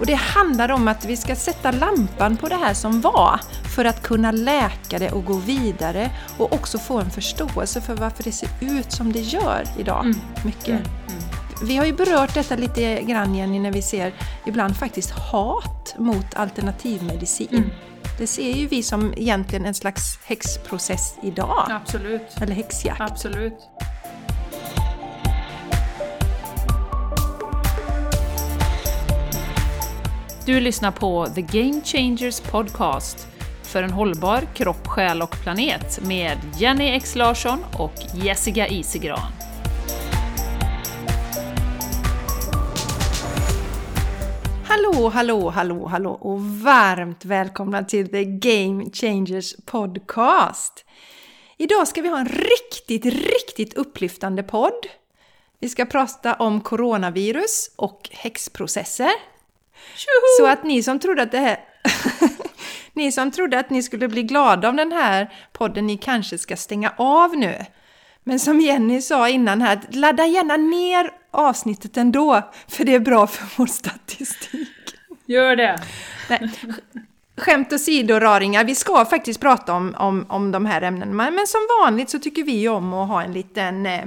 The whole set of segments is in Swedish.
Och det handlar om att vi ska sätta lampan på det här som var för att kunna läka det och gå vidare och också få en förståelse för varför det ser ut som det gör idag. Mm. Mycket. Mm. Vi har ju berört detta lite grann Jenny när vi ser ibland faktiskt hat mot alternativmedicin. Mm. Det ser ju vi som egentligen en slags häxprocess idag. Absolut. Eller häxjakt. Absolut. Du lyssnar på The Game Changers Podcast för en hållbar kropp, själ och planet med Jenny X Larsson och Jessica Isigran. Hallå, hallå, hallå, hallå och varmt välkomna till The Game Changers Podcast! Idag ska vi ha en riktigt, riktigt upplyftande podd. Vi ska prata om coronavirus och häxprocesser. Så att ni som trodde att det här... ni som trodde att ni skulle bli glada av den här podden, ni kanske ska stänga av nu. Men som Jenny sa innan här, ladda gärna ner avsnittet ändå, för det är bra för vår statistik. Gör det! Nej. Skämt åsido raringar, vi ska faktiskt prata om, om, om de här ämnena. Men som vanligt så tycker vi om att ha en liten eh,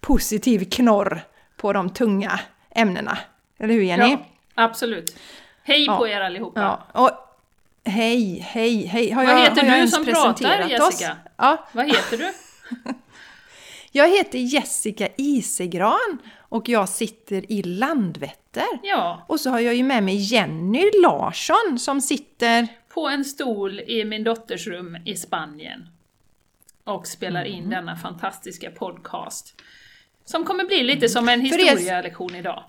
positiv knorr på de tunga ämnena. Eller hur Jenny? Ja, absolut. Hej Ja. på er allihopa! Ja, och hej, hej, hej. Har Vad jag, heter du som pratar, oss? Jessica? Ja, Vad heter du? jag heter Jessica Isegran och jag sitter i Landvetter. Ja, Och så har jag ju med mig Jenny Larsson som sitter... på en stol i min dotters rum i Spanien. Och spelar in Mm. denna fantastiska podcast. Som kommer bli lite som en historielektion idag.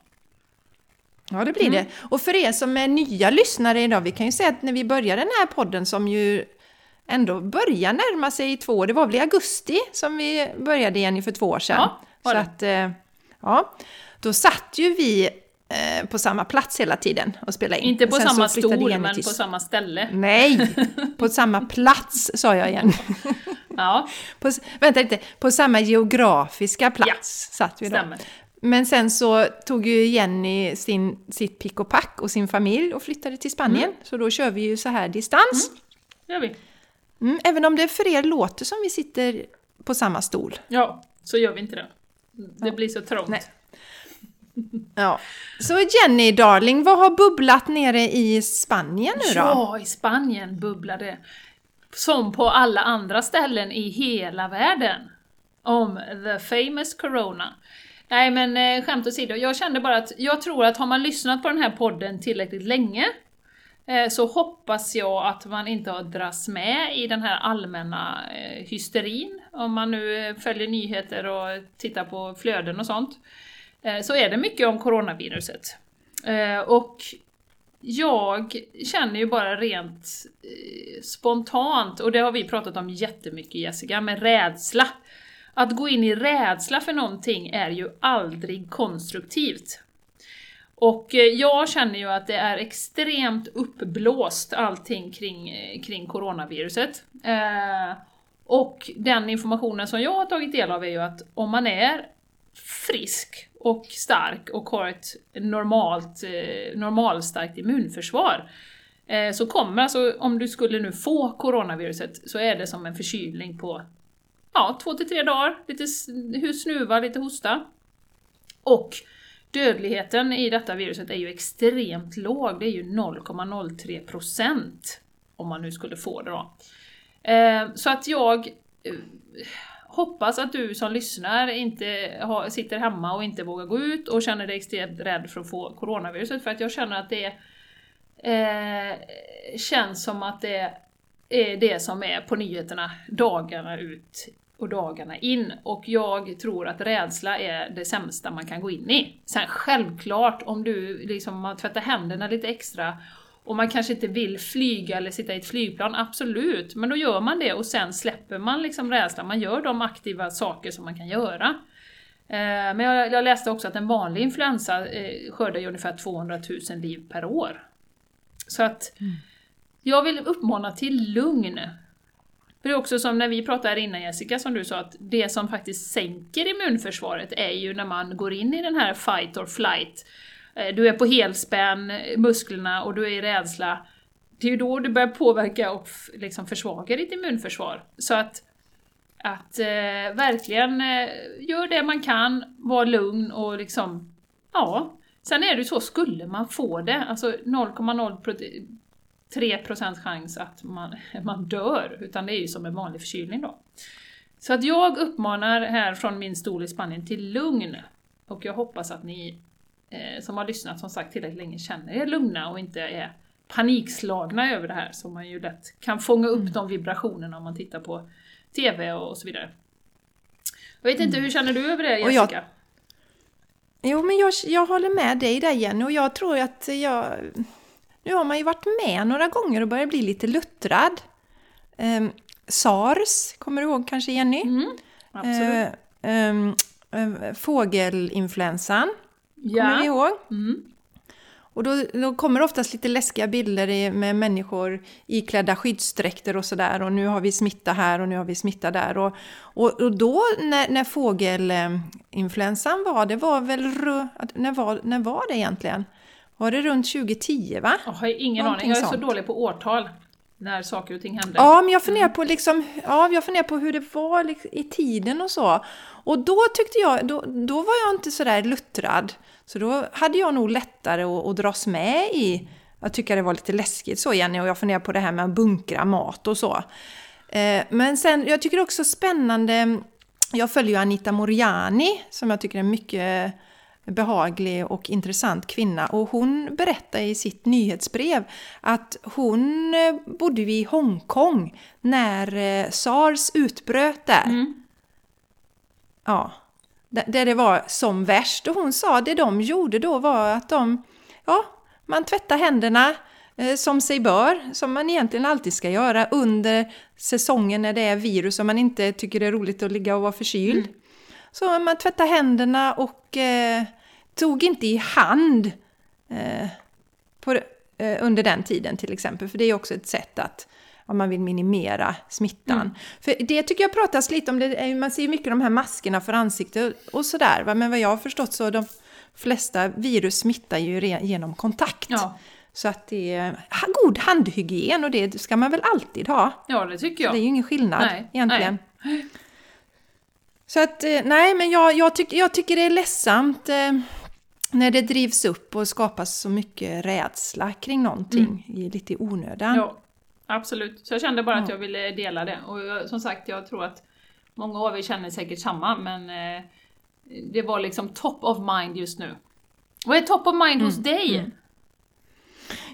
Ja, det blir det. Och för er som är nya lyssnare idag, vi kan ju säga att när vi började den här podden som ju ändå börjar närma sig två år, det var väl i augusti som vi började igen för två år sedan. Ja, var Så att, eh, ja, då satt ju vi eh, på samma plats hela tiden och spelade in. Inte på samma stol, men på samma ställe. Nej, på samma plats sa jag igen. Ja, På, vänta lite, på samma geografiska plats satt vi då. stämmer. Men sen så tog ju Jenny sin, sitt pick och pack och sin familj och flyttade till Spanien. Mm. Så då kör vi ju så här distans. gör vi. Mm, även om det för er låter som vi sitter på samma stol. Ja, så gör vi inte det. Det blir så trångt. Nej. Ja. Så Jenny darling, vad har bubblat nere i Spanien nu då? Ja, i Spanien bubblar det. Som på alla andra ställen i hela världen. Om the famous corona. Nej men eh, skämt åsido, jag kände bara att jag tror att har man lyssnat på den här podden tillräckligt länge eh, så hoppas jag att man inte har dras med i den här allmänna eh, hysterin. Om man nu eh, följer nyheter och tittar på flöden och sånt. Eh, så är det mycket om coronaviruset. Eh, och jag känner ju bara rent eh, spontant, och det har vi pratat om jättemycket Jessica, med rädsla. Att gå in i rädsla för någonting är ju aldrig konstruktivt. Och eh, jag känner ju att det är extremt uppblåst allting kring, eh, kring coronaviruset. Eh, och den informationen som jag har tagit del av är ju att om man är frisk och stark och har ett normalt, eh, normalstarkt immunförsvar eh, så kommer alltså, om du skulle nu få coronaviruset, så är det som en förkylning på ja, två till tre dagar, lite snuva, lite hosta. Och dödligheten i detta viruset är ju extremt låg, det är ju 0,03% om man nu skulle få det då. Eh, så att jag eh, hoppas att du som lyssnar inte har, sitter hemma och inte vågar gå ut och känner dig extremt rädd för att få coronaviruset, för att jag känner att det eh, känns som att det är det som är på nyheterna dagarna ut och dagarna in. Och jag tror att rädsla är det sämsta man kan gå in i. Sen självklart, om du liksom har tvättat händerna lite extra och man kanske inte vill flyga eller sitta i ett flygplan, absolut, men då gör man det och sen släpper man liksom rädslan, man gör de aktiva saker som man kan göra. Eh, Men jag, läste också att en vanlig influensa eh, skördar ungefär 200 000 liv per år. Så att jag vill uppmana till lugn. För det är också som när vi pratade här innan Jessica, som du sa, att det som faktiskt sänker immunförsvaret är ju när man går in i den här fight or flight. Eh, du är på helspänn, musklerna och du är i rädsla. Det är ju då du börjar påverka och liksom försvaga ditt immunförsvar. Så att, att eh, verkligen eh, gör det man kan, var lugn och liksom, ja. Sen är det ju så, skulle man få det, alltså 0,0 0,03% chans att man, man dör, utan det är ju som en vanlig förkylning då. Så att jag uppmanar här från min stol i Spanien till lugn. Och jag hoppas att ni eh, som har lyssnat som sagt tillräckligt länge känner er lugna och inte är panikslagna över det här som man ju lätt kan fånga upp de vibrationerna om man tittar på TV och så vidare. Jag vet inte, hur känner du över det Och Jessica? jag- Jo, men jag, jag håller med dig där Jenny och jag tror att jag... Nu har man ju varit med några gånger och börjar bli lite luttrad. Ehm, SARS, kommer du ihåg kanske Jenny? Mm, absolut. Eh, ehm, eh, fågelinfluensan, kommer ni ja. ihåg? Mm. Och då, då kommer oftast lite läskiga bilder i, med människor iklädda skyddsdräkter och sådär och nu har vi smitta här och nu har vi smitta där. Och, och, och då när, när fågelinfluensan var, det var väl... När var, när var det egentligen? Var det runt 2010 va? Jag har ingen Någonting aning, jag är så sånt. dålig på årtal. När saker och ting hände. Ja, men jag funderar på, liksom, ja, jag funderar på hur det var liksom, i tiden och så. Och då tyckte jag, då, då var jag inte sådär luttrad. Så då hade jag nog lättare att, att dras med i, jag tycker det var lite läskigt så Jenny, och jag funderar på det här med att bunkra mat och så. Eh, men sen, jag tycker också spännande, jag följer ju Anita Moriani som jag tycker är mycket behaglig och intressant kvinna och hon berättar i sitt nyhetsbrev att hon eh, bodde i Hongkong när eh, SARS utbröt där. Mm. Ja, där det var som värst. Och hon sa det de gjorde då var att de, ja, man tvättar händerna eh, som sig bör, som man egentligen alltid ska göra under säsongen när det är virus och man inte tycker det är roligt att ligga och vara förkyld. Så man tvättar händerna och eh, tog inte i hand eh, på, eh, under den tiden till exempel. För det är också ett sätt att om man vill minimera smittan. För det tycker jag pratas lite om, det, man ser ju mycket de här maskerna för ansikte och sådär. va. Men vad jag har förstått så de flesta virus smittar ju genom kontakt. Ja. Så att det är god handhygien och det ska man väl alltid ha. ja, det tycker jag. Det är ju ingen skillnad Nej, egentligen. Så att, eh, nej men jag, jag, tyck, jag tycker det är ledsamt eh, när det drivs upp och skapas så mycket rädsla kring någonting i lite i onödan. Ja, absolut. Så jag kände bara att Ja. jag ville dela det. Och jag, som sagt, jag tror att många av er känner säkert samma, men eh, det var liksom top of mind just nu. Vad är top of mind hos dig?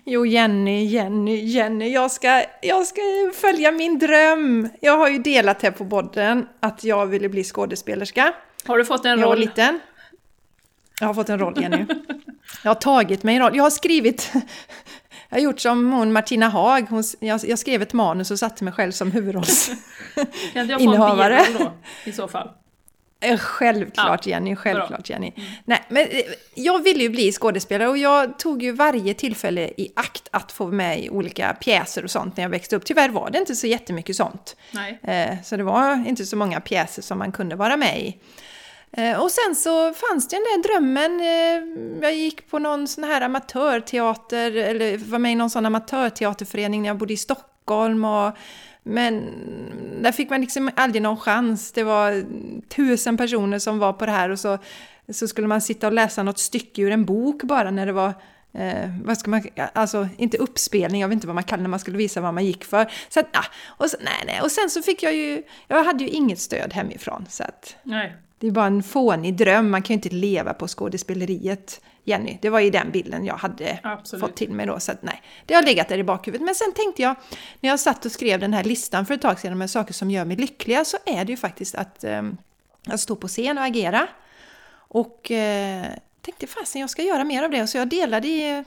Jo Jenny, Jenny, Jenny, jag ska, jag ska följa min dröm. Jag har ju delat här på podden att jag ville bli skådespelerska. Har du fått en när jag var roll? liten. Jag har fått en roll Jenny. Jag har tagit mig en roll. Jag har skrivit... Jag har gjort som hon Martina Haag. Hon, jag, jag skrev ett manus och satte mig själv som huvudrolls... Kan inte jag få en biroll då, i så fall? Eh, Självklart Jenny, självklart Jenny. Nej, men eh, jag ville ju bli skådespelare och jag tog ju varje tillfälle i akt att få med i olika pjäser och sånt när jag växte upp. Tyvärr var det inte så jättemycket sånt. Nej. Eh, Så det var inte så många pjäser som man kunde vara med i. Och sen så fanns det den där drömmen. Jag gick på någon sån här amatörteater, eller var med i någon sån amatörteaterförening när jag bodde i Stockholm. Och, men där fick man liksom aldrig någon chans. Det var tusen personer som var på det här och så, så skulle man sitta och läsa något stycke ur en bok bara när det var Eh, vad ska man, alltså inte uppspelning, jag vet inte vad man kallar när man skulle visa vad man gick för. Så att, ja, och, så, nej, nej. och sen så fick jag ju, jag hade ju inget stöd hemifrån. Så att, Nej. det är bara en fånig dröm, man kan ju inte leva på skådespeleriet, Jenny. Det var ju den bilden jag hade Absolut. fått till mig då. Så att, nej, det har legat där i bakhuvudet. Men sen tänkte jag, när jag satt och skrev den här listan för ett tag sedan med saker som gör mig lyckliga, så är det ju faktiskt att, eh, att stå på scen och agera. Och eh, tänkte fasen jag ska göra mer av det. Så jag delade i eh,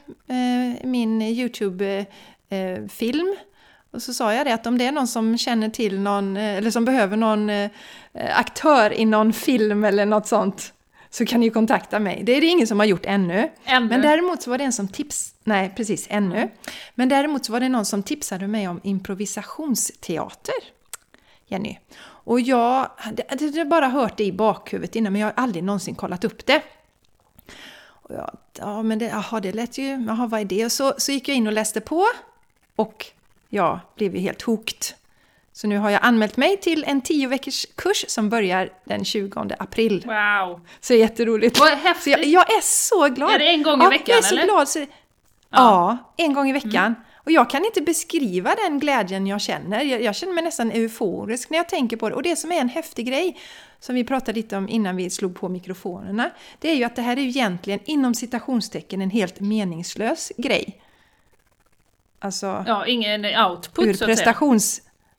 min YouTube-film. och så sa jag det att om det är någon som känner till någon, eh, eller som behöver någon eh, aktör i någon film eller något sånt, så kan ni ju kontakta mig. Det är det ingen som har gjort ännu. Ännu. Men däremot så var det en som tips... Nej, precis, ännu. Men däremot så var det någon som tipsade mig om improvisationsteater. Jenny. Och jag hade, bara hört det i bakhuvudet innan, men jag har aldrig någonsin kollat upp det. ja, ja, men det, jaha, det lät ju, jaha, vad är det? Och så, så gick jag in och läste på och jag blev ju helt hooked. Så nu har jag anmält mig till en 10 veckors kurs som börjar den 20 april. Wow! Så det är jätteroligt. Vad Så häftigt! jag, jag är så glad! Är det en gång i ja, veckan, jag är så eller? glad. Så, ja. en gång i veckan. Och jag kan inte beskriva den glädjen jag känner. Jag, jag känner mig nästan euforisk när jag tänker på det. Och det som är en häftig grej, som vi pratade lite om innan vi slog på mikrofonerna, det är ju att det här är ju egentligen inom citationstecken en helt meningslös grej. Alltså Ja, ingen output ur så att säga.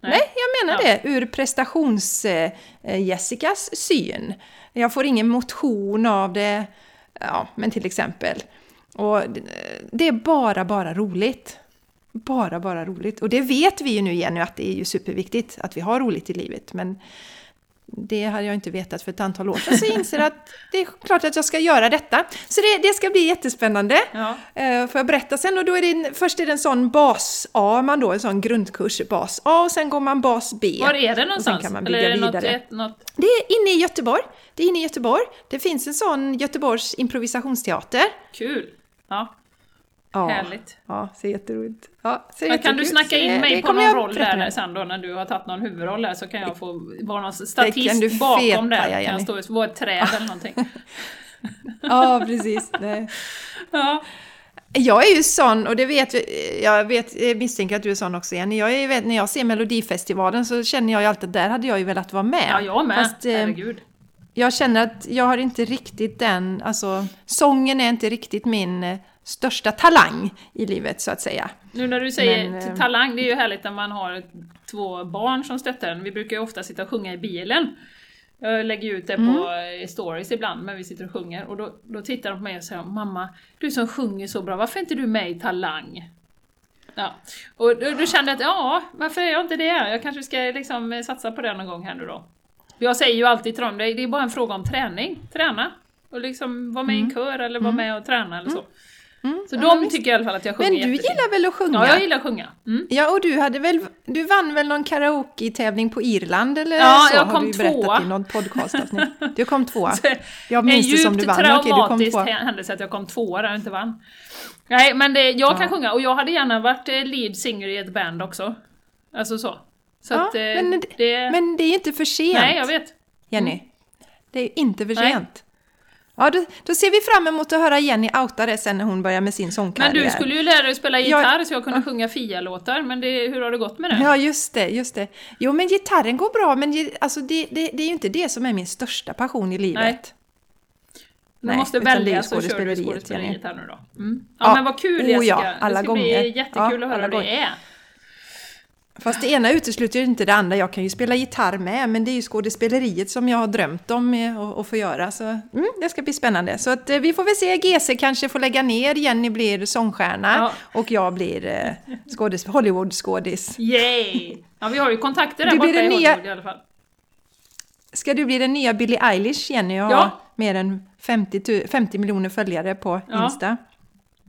Nej. Nej. jag menar Ja. det. Ur prestations-Jessicas syn. Jag får ingen motion av det, ja, men till exempel. Och det- det är bara, bara roligt. Bara, bara roligt. Och det vet vi ju nu Jenny att det är ju superviktigt att vi har roligt i livet. Men det hade jag inte vetat för ett antal år sedan. Så jag inser att det är klart att jag ska göra detta. Så det, det ska bli jättespännande. Ja. Eh, får jag berätta sen? Och då är det först är det en sån bas-A, man då, en sån grundkurs, bas-A, och sen går man bas-B. Var är det Och sen någonstans? kan man Eller bygga är det något, vidare. ett, något... Det är inne i Göteborg. Det är inne i Göteborg. Det finns en sån Göteborgs improvisationsteater. Kul! Ja, Ja, härligt. ja ser jätteroligt. Ja, ser Men kan du snacka Så, in eh, mig det på någon roll där sen då när du har tagit någon huvudroll där så kan jag få vara någon Det statist du bakom feta, där. Kan jag stå och vara ett träd eller någonting. Ja, precis. Nej. Ja, Jag är ju sån, och det vet jag vet, misstänker att du är sån också Jenny. Jag är, när jag ser Melodifestivalen så känner jag ju alltid att där hade jag ju velat vara med. ja jag med. Fast, eh, Herregud. jag känner att jag har inte riktigt den, alltså sången är inte riktigt min eh, största talang i livet så att säga. Nu när du säger men, eh, talang, det är ju härligt när man har två barn som stöttar en. Vi brukar ju ofta sitta och sjunga i bilen. Jag lägger ut det på Mm. eh, stories ibland, men vi sitter och sjunger. Och då, då tittar de på mig och säger Mamma, du som sjunger så bra, varför är inte du med i Talang? Ja, och då, då kände jag att ja, varför är jag inte det? Jag kanske ska liksom eh, satsa på det någon gång här nu då. Jag säger ju alltid till dem, det är bara en fråga om träning. Träna. Och liksom vara med i en kör eller vara med och träna eller så. Mm, Så de visst. tycker i alla fall att jag sjunger Men du gillar väl att sjunga? Ja, jag gillar att sjunga. Mm. Ja, och du, hade väl, du vann väl någon karaoke-tävling på Irland eller Ja, så? jag har kom du ju berättat tvåa. i något podcastavsnitt. Du kom tvåa. Jag en minns det som djupt du vann. Du kom traumatisk tvåa. händelse att jag kom tvåa där jag inte vann. Nej, men det, jag kan Ja. sjunga och jag hade gärna varit eh, lead singer i ett band också. Alltså så. Så Ja, att eh, men, det, det... men det är ju inte för sent, nej, jag vet. Jenny. Det är ju inte för Nej. Ja, då, då ser vi fram emot att höra Jenny outa det sen när hon börjar med sin Men sångkarriär. du skulle ju lära dig spela Jag- gitarr så jag kunde sjunga Fia-låtar, men det, hur har det gått med det? Ja, just det, just det. Jo, men gitarren går bra, men alltså, det, det, det är ju inte det som är min största passion i livet. Nej. Du Nej, måste välja så kör du skådespeleriet, här nu då. Mm. Ja, Ja. men vad kul Oh, Jessica! ja, alla det ska gånger. bli jättekul Ja, att höra hur det är. Fast det ena utesluter ju inte det andra. Jag kan ju spela gitarr med, men det är ju skådespeleriet som jag har drömt om att, få göra. Så mm, det ska bli spännande. Så att, eh, vi får väl se, GC kanske får lägga ner, Jenny blir sångstjärna Ja. och jag blir eh, skådis, Hollywood-skådis. Yay! Ja, vi har ju kontakter där Du borta i den nya- Hollywood i alla fall. Ska du bli den nya Billie Eilish, Jenny, och ha Ja. mer än 50, tu- 50 miljoner följare på Ja. Insta?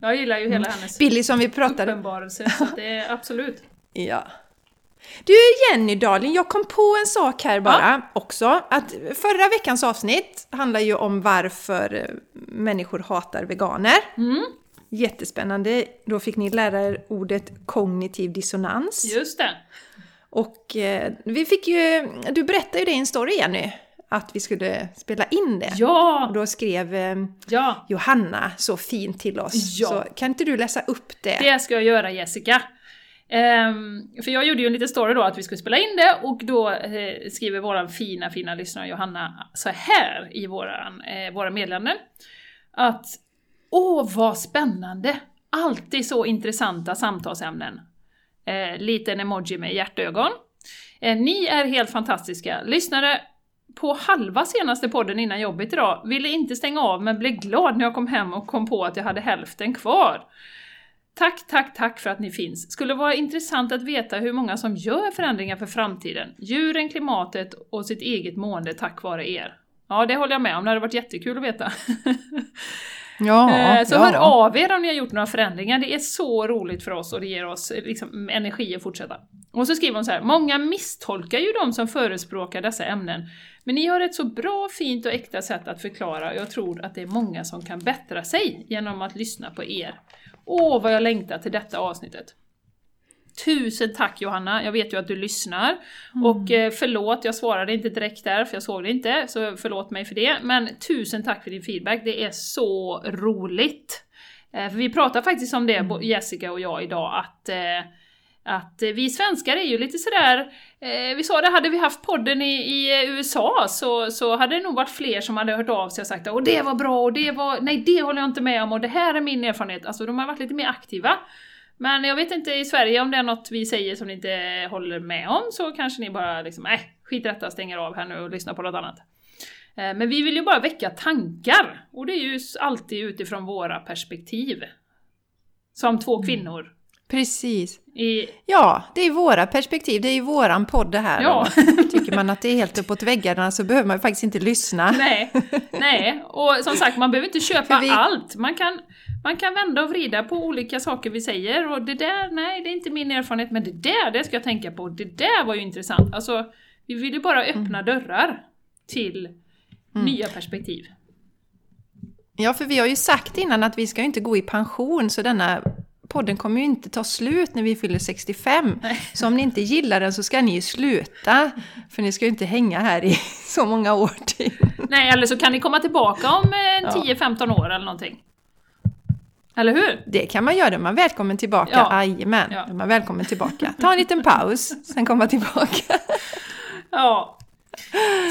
Jag gillar ju hela hennes Billie som vi pratade uppenbarelse, så det är absolut. Ja. Du Jenny darling, jag kom på en sak här bara också. Att förra veckans avsnitt handlar ju om varför eh, människor hatar veganer. Mm, Jättespännande. Då fick ni lära er ordet kognitiv dissonans. just det. Och eh, vi fick ju, du berättade ju det i en story Jenny, att vi skulle spela in det. Och Ja! då skrev eh, Ja! Johanna så fint till oss. Ja. Så kan inte du läsa upp det? Det ska jag göra Jessica. Ehm, för jag gjorde ju en liten story då att vi skulle spela in det och då eh, skriver våran fina, fina lyssnare Johanna så här i våran, eh, våra meddelanden. Att Åh vad spännande! Alltid så intressanta samtalsämnen. Eh, liten emoji med hjärtögon. Eh, ni är helt fantastiska. Lyssnare på halva senaste podden innan jobbet idag. Ville inte stänga av men blev glad när jag kom hem och kom på att jag hade hälften kvar. Tack, tack, tack för att ni finns. Skulle vara intressant att veta hur många som gör förändringar för framtiden. Djuren, klimatet och sitt eget mående tack vare er. Ja, det håller jag med om. Det hade varit jättekul att veta. Ja, Eh, Så ja. hör av er om ni har gjort några förändringar, det är så roligt för oss och det ger oss liksom, energi att fortsätta. Och så skriver hon så här, många misstolkar ju de som förespråkar dessa ämnen, men ni har ett så bra, fint och äkta sätt att förklara och jag tror att det är många som kan bättra sig genom att lyssna på er. Åh, vad jag längtar till detta avsnittet! Tusen tack Johanna, jag vet ju att du lyssnar. Och eh, förlåt, jag svarade inte direkt där för jag såg det inte, så förlåt mig för det. Men tusen tack för din feedback, det är så roligt! Eh, för vi pratar faktiskt om det, bo- Jessica och jag, idag, att eh, att eh, vi svenskar är ju lite sådär, eh, vi sa det, hade vi haft podden i, i eh, USA så, så hade det nog varit fler som hade hört av sig och sagt och det var bra och det var, nej det håller jag inte med om och det här är min erfarenhet. Alltså de har varit lite mer aktiva. Men jag vet inte i Sverige om det är något vi säger som ni inte håller med om så kanske ni bara liksom, nej skit i detta, stänger av här nu och lyssnar på något annat. Eh, Men vi vill ju bara väcka tankar och det är ju alltid utifrån våra perspektiv. Som två kvinnor. Precis. I, Ja, det är våra perspektiv, det är ju våran podd det här. Ja. Tycker man att det är helt uppåt väggarna så behöver man faktiskt inte lyssna. Nej, nej. Och som sagt, man behöver inte köpa vi- allt. Man kan, man kan vända och vrida på olika saker vi säger och det där, nej det är inte min erfarenhet, men det där, det ska jag tänka på. Det där var ju intressant. Alltså, vi vill ju bara öppna Mm. dörrar till nya perspektiv. Ja, för vi har ju sagt innan att vi ska ju inte gå i pension, så denna podden kommer ju inte ta slut när vi fyller 65. Nej. Så om ni inte gillar den så ska ni ju sluta, för ni ska ju inte hänga här i så många år till. Nej, eller så kan ni komma tillbaka om eh, Ja. 10-15 år eller någonting. Eller hur? Det kan man göra, man är välkommen tillbaka. Ja. Jajamän, Ja. man är välkommen tillbaka. Ta en liten paus, sen komma tillbaka. Ja.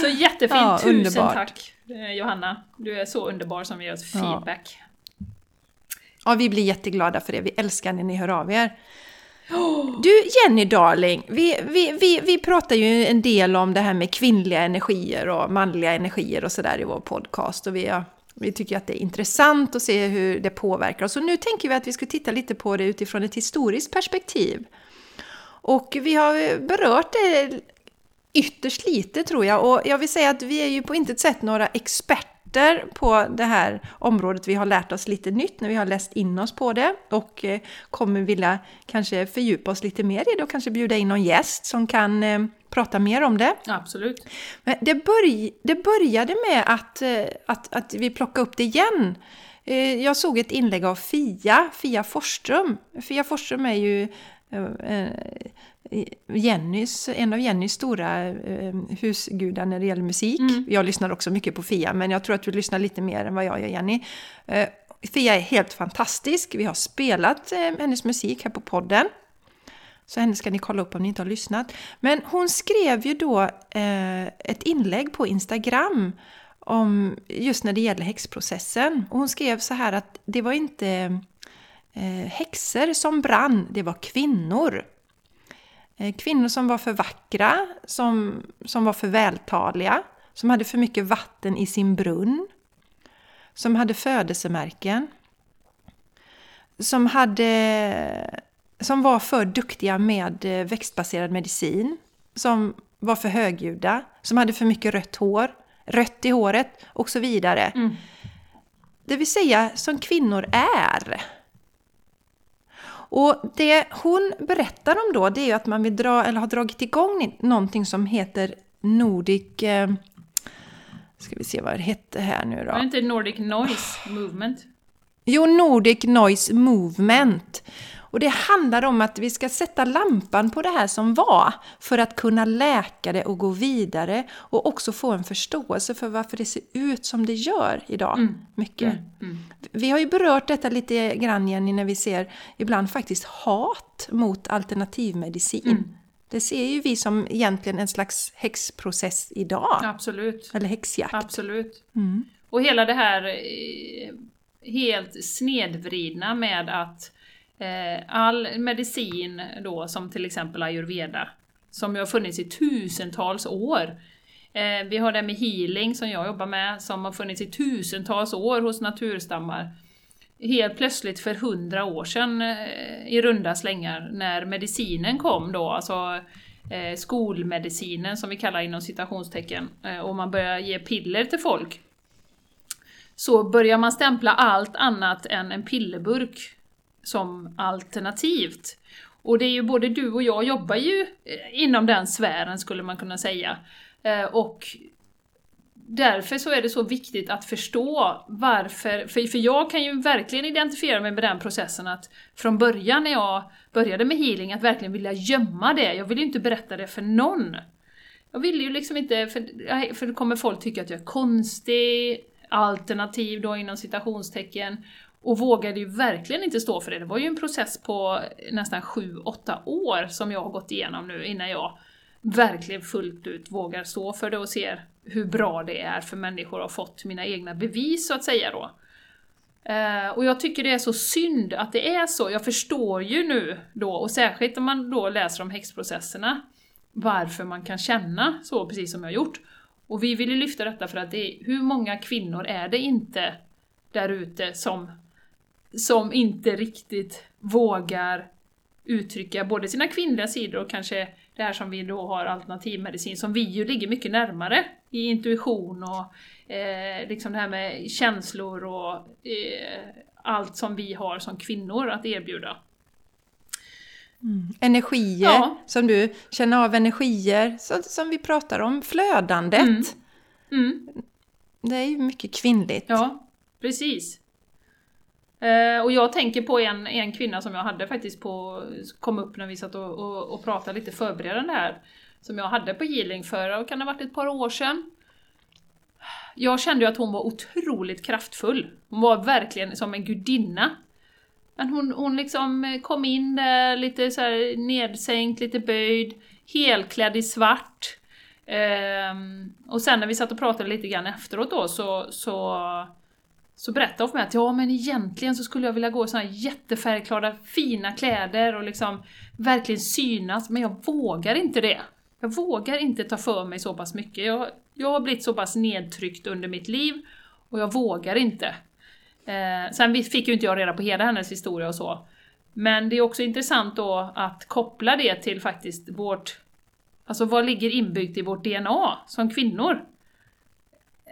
Så jättefint, Ja, tusen underbart. tack eh, Johanna. Du är så underbar som ger oss feedback. Ja, vi blir jätteglada för det. Vi älskar när ni hör av er. Du Jenny darling, vi, vi, vi, vi pratar ju en del om det här med kvinnliga energier och manliga energier och sådär i vår podcast. Och vi, har- vi tycker att det är intressant att se hur det påverkar oss. Och nu tänker vi att vi ska titta lite på det utifrån ett historiskt perspektiv. Och vi har berört det ytterst lite tror jag. Och jag vill säga att vi är ju på intet sätt några experter på det här området. Vi har lärt oss lite nytt när vi har läst in oss på det och eh, kommer vilja kanske fördjupa oss lite mer i det och kanske bjuda in någon gäst som kan eh, prata mer om det. Absolut. Men det, börj det började med att, eh, att, att vi plockade upp det igen. Jag såg ett inlägg av Fia, Fia Forsström. Fia Forsström är ju Jennys, en av Jennys stora eh, husgudar när det gäller musik. Mm. Jag lyssnar också mycket på Fia, men jag tror att du lyssnar lite mer än vad jag gör, Jenny. Eh, Fia är helt fantastisk. Vi har spelat eh, hennes musik här på podden. Så henne ska ni kolla upp om ni inte har lyssnat. Men hon skrev ju då eh, ett inlägg på Instagram om just när det gäller häxprocessen. Och hon skrev så här att det var inte eh, häxor som brann, det var kvinnor. Eh, kvinnor som var för vackra, som, som var för vältaliga, som hade för mycket vatten i sin brunn, som hade födelsemärken, som hade som var för duktiga med eh, växtbaserad medicin, som var för högljudda, som hade för mycket rött hår, rött i håret och så vidare. Mm. Det vill säga som kvinnor är. Och det hon berättar om då, det är ju att man vill dra, eller har dragit igång någonting som heter Nordic... Eh, ska vi se vad det hette här nu då. Var det inte Nordic Noise Movement? Jo, Nordic Noise Movement. Och det handlar om att vi ska sätta lampan på det här som var för att kunna läka det och gå vidare och också få en förståelse för varför det ser ut som det gör idag. Mm. Mycket. Mm. Vi har ju berört detta lite grann Jenny när vi ser ibland faktiskt hat mot alternativmedicin. Mm. Det ser ju vi som egentligen en slags häxprocess idag. Absolut. Eller häxjakt. Absolut. Mm. Och hela det här eh, helt snedvridna med att Eh, all medicin då, som till exempel ayurveda, som ju har funnits i tusentals år. Eh, vi har det med healing som jag jobbar med, som har funnits i tusentals år hos naturstammar. Helt plötsligt för hundra år sedan eh, i runda slängar, när medicinen kom då, alltså eh, skolmedicinen som vi kallar inom citationstecken, eh, och man börjar ge piller till folk så börjar man stämpla allt annat än en pillerburk som alternativt. Och det är ju både du och jag jobbar ju eh, inom den sfären skulle man kunna säga. Eh, och därför så är det så viktigt att förstå varför, för, för jag kan ju verkligen identifiera mig med den processen att från början när jag började med healing, att verkligen vilja gömma det. Jag vill ju inte berätta det för någon. Jag vill ju liksom inte, för, för då kommer folk tycka att jag är konstig, alternativ då inom citationstecken. Och vågade ju verkligen inte stå för det. Det var ju en process på nästan 7-8 år som jag har gått igenom nu innan jag verkligen fullt ut vågar stå för det och ser hur bra det är för människor att ha fått mina egna bevis så att säga då. Uh, och jag tycker det är så synd att det är så. Jag förstår ju nu då, och särskilt om man då läser om häxprocesserna, varför man kan känna så precis som jag har gjort. Och vi vill ju lyfta detta för att det är, hur många kvinnor är det inte där ute som, som inte riktigt vågar uttrycka både sina kvinnliga sidor och kanske det här som vi då har alternativmedicin, som vi ju ligger mycket närmare i intuition och eh, liksom det här med känslor och eh, allt som vi har som kvinnor att erbjuda. Mm. Energier, ja. som du känner av energier, så, som vi pratar om, flödandet. Mm. Mm. Det är ju mycket kvinnligt. Ja, precis. Eh, och jag tänker på en, en kvinna som jag hade faktiskt på, kom upp när vi satt och, och, och pratade lite förberedande här, som jag hade på healing för, kan det ha varit ett par år sedan? Jag kände ju att hon var otroligt kraftfull. Hon var verkligen som en gudinna. Men hon, hon liksom eh, kom in där lite så här nedsänkt, lite böjd, helklädd i svart. Um, och sen när vi satt och pratade lite grann efteråt då så, så så berättade hon för mig att ja men egentligen så skulle jag vilja gå i såna här jättefärgklara fina kläder och liksom verkligen synas, men jag vågar inte det. Jag vågar inte ta för mig så pass mycket. Jag, jag har blivit så pass nedtryckt under mitt liv och jag vågar inte. Eh, sen fick ju inte jag reda på hela hennes historia och så. Men det är också intressant då att koppla det till faktiskt vårt... Alltså vad ligger inbyggt i vårt DNA som kvinnor?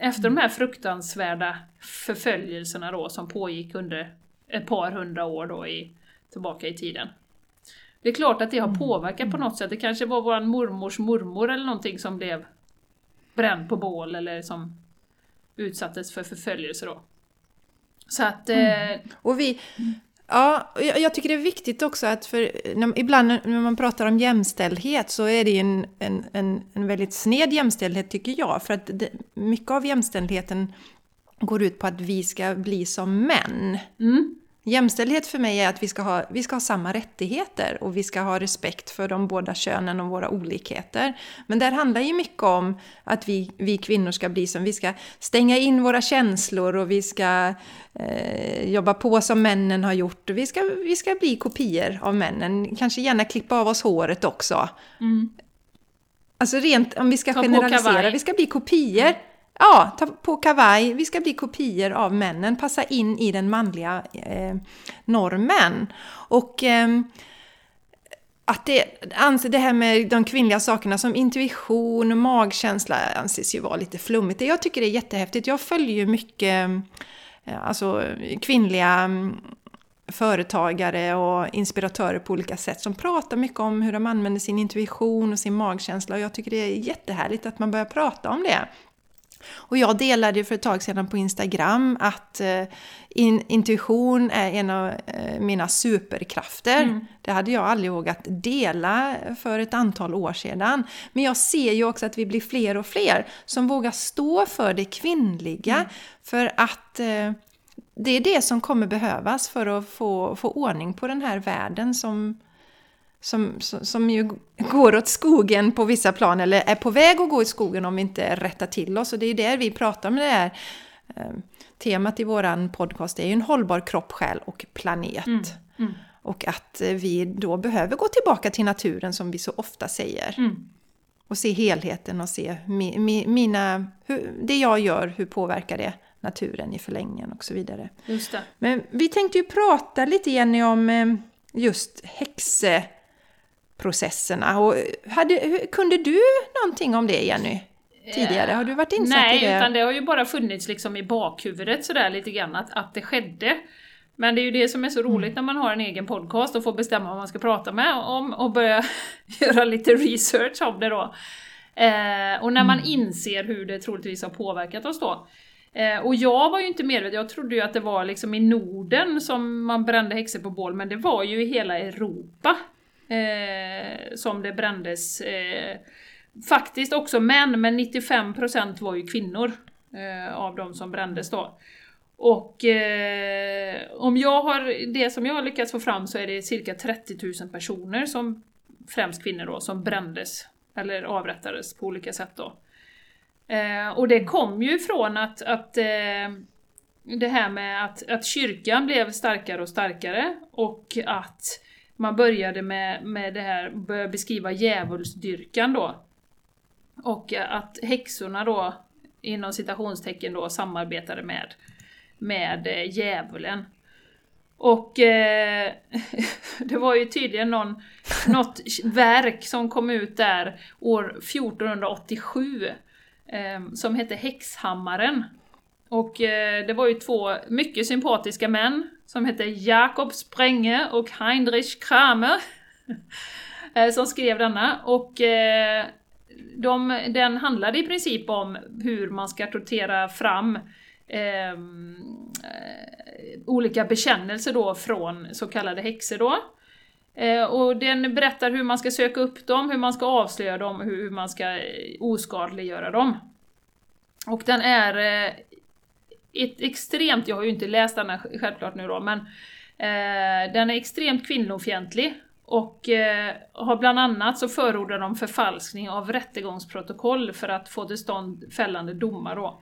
Efter de här fruktansvärda förföljelserna då som pågick under ett par hundra år då i, tillbaka i tiden. Det är klart att det har mm. påverkat på något sätt. Det kanske var vår mormors mormor eller någonting som blev bränd på bål eller som utsattes för förföljelse då. Så att... Mm. Eh, och vi, Ja, jag tycker det är viktigt också att för när, ibland när man pratar om jämställdhet så är det en, en, en, en väldigt sned jämställdhet tycker jag. För att det, mycket av jämställdheten går ut på att vi ska bli som män. Mm. Jämställdhet för mig är att vi ska, ha, vi ska ha samma rättigheter och vi ska ha respekt för de båda könen och våra olikheter. Men det handlar ju mycket om att vi, vi kvinnor ska bli som, vi ska stänga in våra känslor och vi ska eh, jobba på som männen har gjort. Vi ska, vi ska bli kopior av männen, kanske gärna klippa av oss håret också. Mm. Alltså rent, om vi ska generalisera, vi ska bli kopior. Ja, ta på kavaj, vi ska bli kopior av männen, passa in i den manliga eh, normen. Och eh, att det, det här med de kvinnliga sakerna som intuition och magkänsla anses ju vara lite flummigt. Jag tycker det är jättehäftigt. Jag följer ju mycket eh, alltså, kvinnliga mm, företagare och inspiratörer på olika sätt som pratar mycket om hur de använder sin intuition och sin magkänsla och jag tycker det är jättehärligt att man börjar prata om det. Och jag delade för ett tag sedan på Instagram att eh, in, intuition är en av eh, mina superkrafter. Mm. Det hade jag aldrig vågat dela för ett antal år sedan. Men jag ser ju också att vi blir fler och fler som vågar stå för det kvinnliga. Mm. För att eh, det är det som kommer behövas för att få, få ordning på den här världen som som, som ju går åt skogen på vissa plan, eller är på väg att gå åt skogen om vi inte rättar till oss. Och det är ju där vi pratar om det här eh, temat i våran podcast, det är ju en hållbar kropp, själ och planet. Mm. Mm. Och att eh, vi då behöver gå tillbaka till naturen som vi så ofta säger. Mm. Och se helheten och se mi, mi, mina, hur, det jag gör, hur påverkar det naturen i förlängningen och så vidare. Men vi tänkte ju prata lite Jenny om eh, just häxe processerna. Och hade, kunde du någonting om det Jenny? tidigare? Har du varit insatt Nej, i det? Nej, utan det har ju bara funnits liksom i bakhuvudet sådär lite grann att, att det skedde. Men det är ju det som är så roligt mm. när man har en egen podcast och får bestämma vad man ska prata med om och börja göra lite research om det då. Eh, och när man mm. inser hur det troligtvis har påverkat oss då. Eh, och jag var ju inte medveten, jag trodde ju att det var liksom i Norden som man brände häxor på bål, men det var ju i hela Europa eh, som det brändes. Eh, faktiskt också män, men 95% var ju kvinnor eh, av de som brändes då. Och eh, om jag har, det som jag har lyckats få fram så är det cirka 30 000 personer, som, främst kvinnor då, som brändes eller avrättades på olika sätt då. Eh, och det kom ju från att, att eh, det här med att, att kyrkan blev starkare och starkare och att man började med, med det här, började beskriva djävulsdyrkan då. Och att häxorna då, inom citationstecken då, samarbetade med, med eh, djävulen. Och eh, det var ju tydligen någon, något verk som kom ut där år 1487 eh, som hette Häxhammaren. Och eh, det var ju två mycket sympatiska män som hette Jakob Sprenge och Heinrich Kramer eh, som skrev denna. Och eh, de, den handlade i princip om hur man ska tortera fram ehm, eh, olika bekännelser då från så kallade häxor då. Eh, och den berättar hur man ska söka upp dem, hur man ska avslöja dem, hur, hur man ska eh, oskadliggöra dem. Och den är eh, ett extremt, jag har ju inte läst den här självklart nu då, men eh, den är extremt kvinnofientlig och eh, har bland annat så förordar de förfalskning av rättegångsprotokoll för att få till stånd fällande domar då.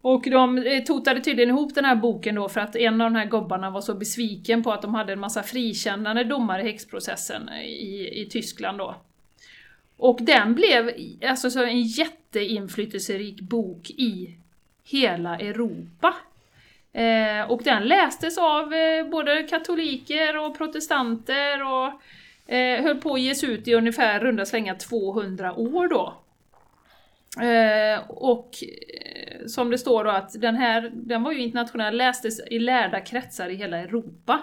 Och de eh, totade tydligen ihop den här boken då för att en av de här gobbarna var så besviken på att de hade en massa frikännande domar i häxprocessen eh, i, i Tyskland då. Och den blev alltså så en jätteinflytelserik bok i hela Europa. Eh, och den lästes av eh, både katoliker och protestanter och eh, höll på att ges ut i ungefär runda slänga 200 år då. Eh, och eh, som det står då att den här, den var ju internationell, lästes i lärda kretsar i hela Europa.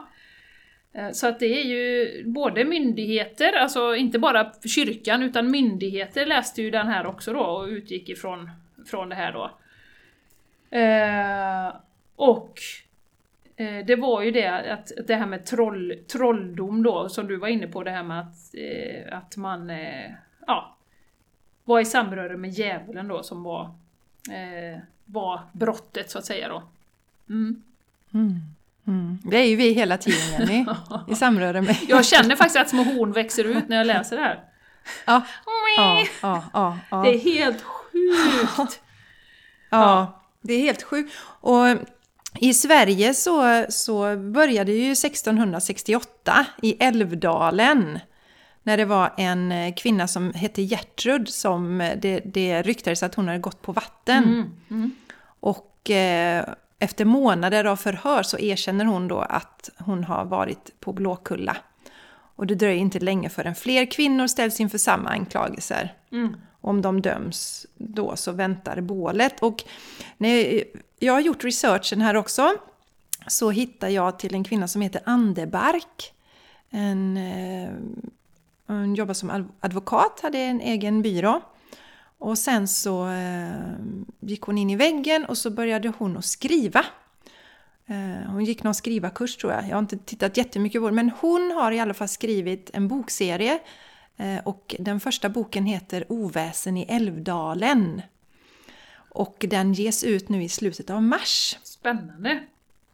Eh, så att det är ju både myndigheter, alltså inte bara kyrkan, utan myndigheter läste ju den här också då och utgick ifrån från det här då. Eh, och eh, det var ju det att det här med troll, trolldom då, som du var inne på, det här med att, eh, att man eh, ja, var i samröre med djävulen då som var, eh, var brottet så att säga då. Mm. Mm. Mm. Det är ju vi hela tiden Jenny, i samröre med... Jag känner faktiskt att små horn växer ut när jag läser det här. Ja, ja, ja, ja, ja. Det är helt sjukt! Ja, det är helt sjukt. Och i Sverige så, så började ju 1668 i Älvdalen när det var en eh, kvinna som hette Gertrud som eh, det, det ryktades att hon hade gått på vatten. Mm, mm. Och eh, efter månader av förhör så erkänner hon då att hon har varit på Blåkulla. Och det dröjer inte länge förrän fler kvinnor ställs inför samma anklagelser. Mm. Om de döms då så väntar bålet. Och när jag har gjort researchen här också så hittar jag till en kvinna som heter Anderbark. En eh, hon jobbar som advokat, hade en egen byrå. Och sen så eh, gick hon in i väggen och så började hon att skriva. Eh, hon gick någon skrivarkurs tror jag. Jag har inte tittat jättemycket på det. Men hon har i alla fall skrivit en bokserie. Eh, och den första boken heter Oväsen i Älvdalen. Och den ges ut nu i slutet av mars. Spännande!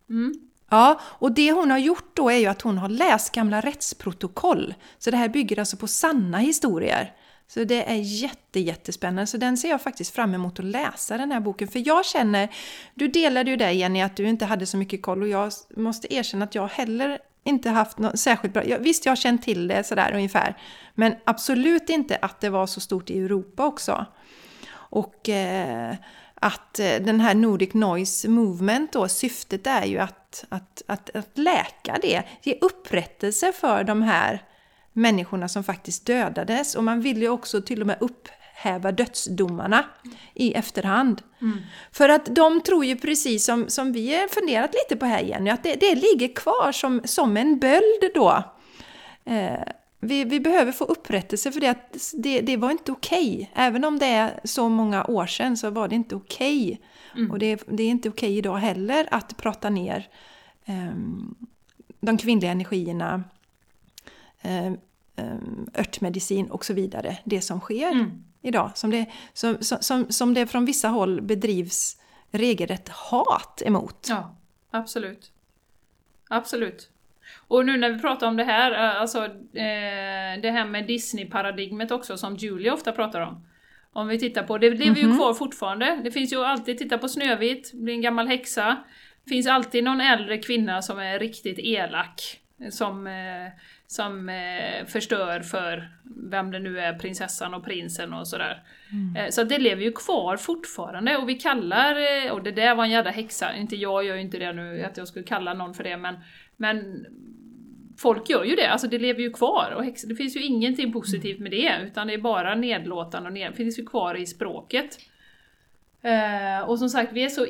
Mm. Ja, och det hon har gjort då är ju att hon har läst gamla rättsprotokoll. Så det här bygger alltså på sanna historier. Så det är jätte, jättespännande. Så den ser jag faktiskt fram emot att läsa den här boken. För jag känner, du delade ju det Jenny, att du inte hade så mycket koll och jag måste erkänna att jag heller inte haft något särskilt bra... Visst, jag har känt till det sådär ungefär. Men absolut inte att det var så stort i Europa också. Och eh, att eh, den här Nordic Noise Movement då, syftet är ju att, att, att, att läka det, ge upprättelse för de här människorna som faktiskt dödades. Och man vill ju också till och med upp, upphäva dödsdomarna i efterhand. För att de tror ju precis som, som vi har funderat lite på här Jenny, att det, det ligger kvar som, som en böld då. Eh, vi, vi behöver få upprättelse för det att det, det var inte okej. Okay. Även om det är så många år sedan så var det inte okej. Okay. Mm. Och det, det, är inte okej okay idag heller att prata ner um, de kvinnliga energierna, um, örtmedicin och så vidare. Det som sker mm. Idag. Som det, som, som, som det från vissa håll bedrivs regelrätt hat emot. Ja, absolut. Absolut. Och nu när vi pratar om det här, eh, alltså eh, det här med Disney-paradigmet också som Julia ofta pratar om. Om vi tittar på, det lever mm -hmm. ju kvar fortfarande. Det finns ju alltid, titta på Snövit, blir en gammal häxa. Det finns alltid någon äldre kvinna som är riktigt elak. Som, eh, som eh, förstör för vem det nu är, prinsessan och prinsen och sådär. Mm. Eh, så det lever ju kvar fortfarande och vi kallar, eh, och det där var en jävla häxa, inte jag gör ju inte det nu att jag skulle kalla någon för det men, men folk gör ju det, alltså det lever ju kvar och häxa, det finns ju ingenting positivt med det utan det är bara nedlåtande och ned, det finns ju kvar i språket. Eh, och som sagt, vi är så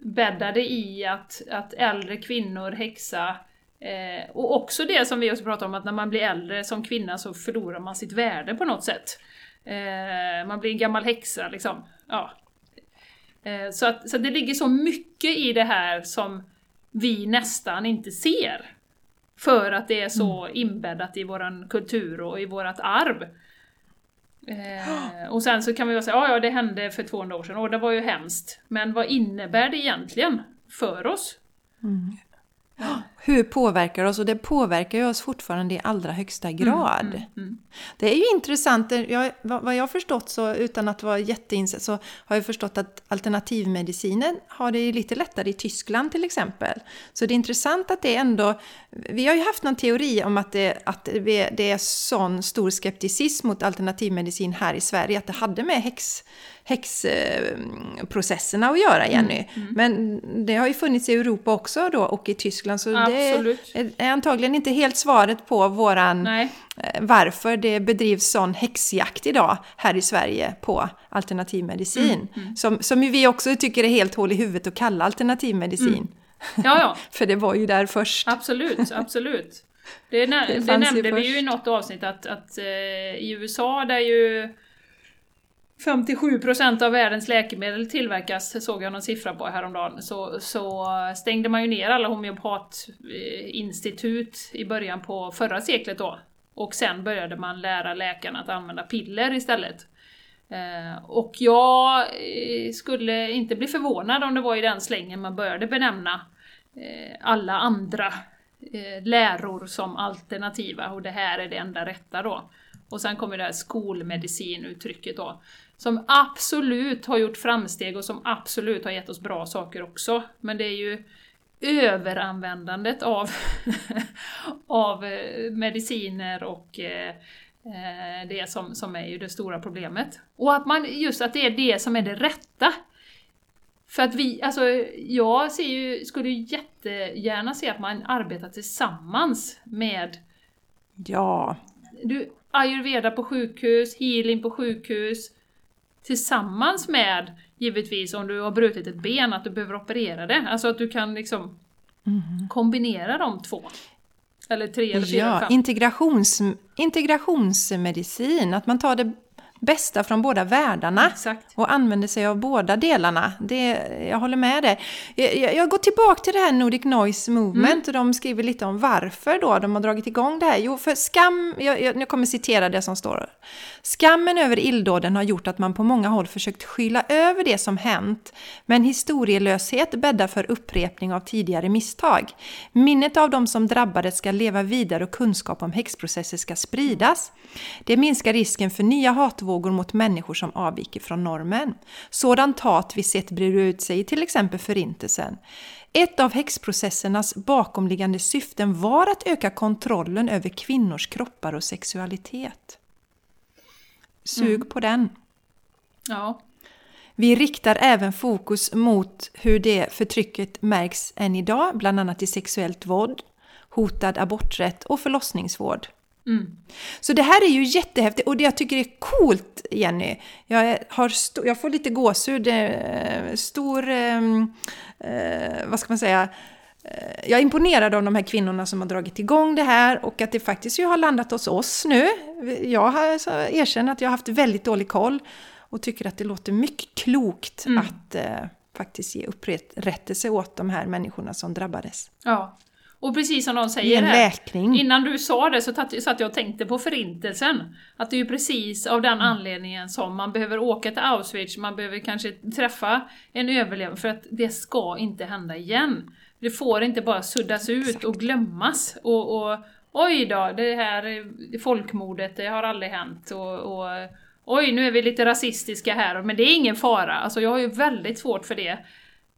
inbäddade i att, att äldre kvinnor häxa Eh, och också det som vi också pratar om, att när man blir äldre som kvinna så förlorar man sitt värde på något sätt. Eh, man blir en gammal häxa liksom. Ja. Eh, så, att, så att det ligger så mycket i det här som vi nästan inte ser. För att det är så mm. inbäddat i våran kultur och i vårat arv. Eh, och sen så kan vi säga, ja ja det hände för 200 år sedan, och det var ju hemskt. Men vad innebär det egentligen för oss? Mm. Hur påverkar oss? Och det påverkar ju oss fortfarande i allra högsta mm, grad. Mm, mm, mm. Det är ju intressant, jag, vad jag har förstått så utan att vara jätteinsatt så har jag förstått att alternativmedicinen har det lite lättare i Tyskland till exempel. Så det är intressant att det ändå, vi har ju haft någon teori om att det, att det är sån stor skepticism mot alternativmedicin här i Sverige, att det hade med häx häxprocesserna att göra, Jenny. Mm, mm. Men det har ju funnits i Europa också då och i Tyskland, så Absolut. det är antagligen inte helt svaret på våran Nej. Eh, varför det bedrivs sån häxjakt idag här i Sverige på alternativmedicin. Mm, mm. Som, som vi också tycker är helt hål i huvudet att kalla alternativmedicin. Mm. Ja, ja. För det var ju där först. Absolut, absolut. Det, det, det nämnde vi ju i något avsnitt att, att eh, i USA där ju 57 procent av världens läkemedel tillverkas, såg jag någon siffra på häromdagen, så, så stängde man ju ner alla homeopatinstitut i början på förra seklet då. Och sen började man lära läkarna att använda piller istället. Eh, och jag eh, skulle inte bli förvånad om det var i den slängen man började benämna eh, alla andra läror som alternativa och det här är det enda rätta då. Och sen kommer det här skolmedicinuttrycket då som absolut har gjort framsteg och som absolut har gett oss bra saker också. Men det är ju överanvändandet av, av eh, mediciner och eh, eh, det som, som är ju det stora problemet. Och att man, just att det är det som är det rätta. För att vi, alltså jag ser ju, skulle ju jättegärna se att man arbetar tillsammans med Ja. Du, ayurveda på sjukhus, healing på sjukhus, tillsammans med, givetvis om du har brutit ett ben, att du behöver operera det. Alltså att du kan liksom mm. kombinera de två. Eller tre eller fyra, ja, fem. Integrations, integrationsmedicin, att man tar det bästa från båda världarna Exakt. och använder sig av båda delarna. Det, jag håller med dig. Jag, jag går tillbaka till det här Nordic Noise Movement mm. och de skriver lite om varför då de har dragit igång det här. Jo, för skam, jag, jag kommer citera det som står. Skammen över illdåden har gjort att man på många håll försökt skylla över det som hänt, men historielöshet bäddar för upprepning av tidigare misstag. Minnet av de som drabbades ska leva vidare och kunskap om häxprocesser ska spridas. Det minskar risken för nya hatvågor mot människor som avviker från normen. Sådant hat vi sett breda ut sig i till exempel Förintelsen. Ett av häxprocessernas bakomliggande syften var att öka kontrollen över kvinnors kroppar och sexualitet. Sug mm. på den. Ja. Vi riktar även fokus mot hur det förtrycket märks än idag, bland annat i sexuellt våld, hotad aborträtt och förlossningsvård. Mm. Så det här är ju jättehäftigt och det jag tycker är coolt, Jenny, jag, har jag får lite gåshud, eh, stor, ehm, eh, vad ska man säga, jag är imponerad av de här kvinnorna som har dragit igång det här och att det faktiskt ju har landat hos oss nu. Jag har så erkänner att jag har haft väldigt dålig koll och tycker att det låter mycket klokt Mm. att eh, faktiskt ge upprättelse åt de här människorna som drabbades. Ja. Och precis som de Ge säger här, innan du sa det så satt jag och tänkte på förintelsen. Att det är ju precis av den anledningen som man behöver åka till Auschwitz, man behöver kanske träffa en överlevare för att det ska inte hända igen. Det får inte bara suddas ut och glömmas. Och, och oj då, det här är folkmordet, det har aldrig hänt. Och, och oj, nu är vi lite rasistiska här, men det är ingen fara. Alltså jag har ju väldigt svårt för det.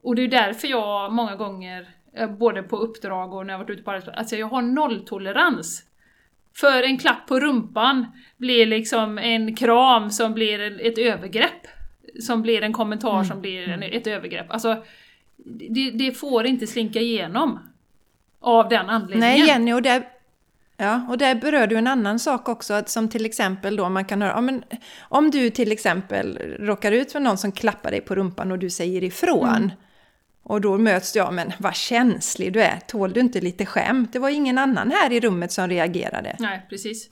Och det är därför jag många gånger, eh, både på uppdrag och när jag varit ute på arbetsplatser, alltså jag har nolltolerans. För en klapp på rumpan blir liksom en kram som blir ett övergrepp. Som blir en kommentar som blir en, ett övergrepp. Alltså, det, det får inte slinka igenom. Av den anledningen. Nej Jenny, och där, ja, och där berör du en annan sak också, att som till exempel då man kan höra, ja, men, om du till exempel råkar ut för någon som klappar dig på rumpan och du säger ifrån, och då möts du av, men vad känslig du är, tål du inte lite skämt? Det var ingen annan här i rummet som reagerade. Nej, precis.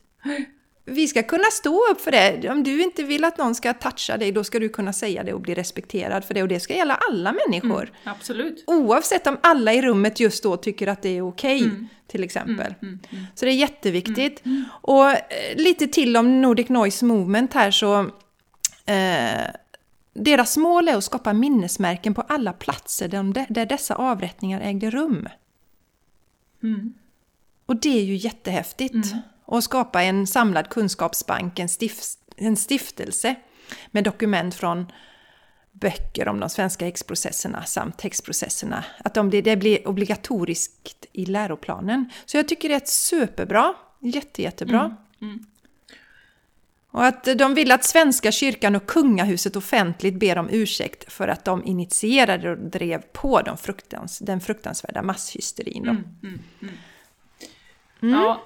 Vi ska kunna stå upp för det. Om du inte vill att någon ska toucha dig, då ska du kunna säga det och bli respekterad för det. Och det ska gälla alla människor. Absolut. Oavsett om alla i rummet just då tycker att det är okej, till exempel. Så det är jätteviktigt. Och eh, lite till om Nordic Noise Movement här så... Eh, deras mål är att skapa minnesmärken på alla platser där, där dessa avrättningar ägde rum. Mm. Och det är ju jättehäftigt. Och skapa en samlad kunskapsbank, en, stift, en stiftelse med dokument från böcker om de svenska häxprocesserna samt häxprocesserna. Att de blir, det blir obligatoriskt i läroplanen. Så jag tycker det är superbra, jätte, jättebra. Och att de vill att Svenska kyrkan och kungahuset offentligt ber om ursäkt för att de initierade och drev på de fruktans, den fruktansvärda masshysterin. Då. Ja.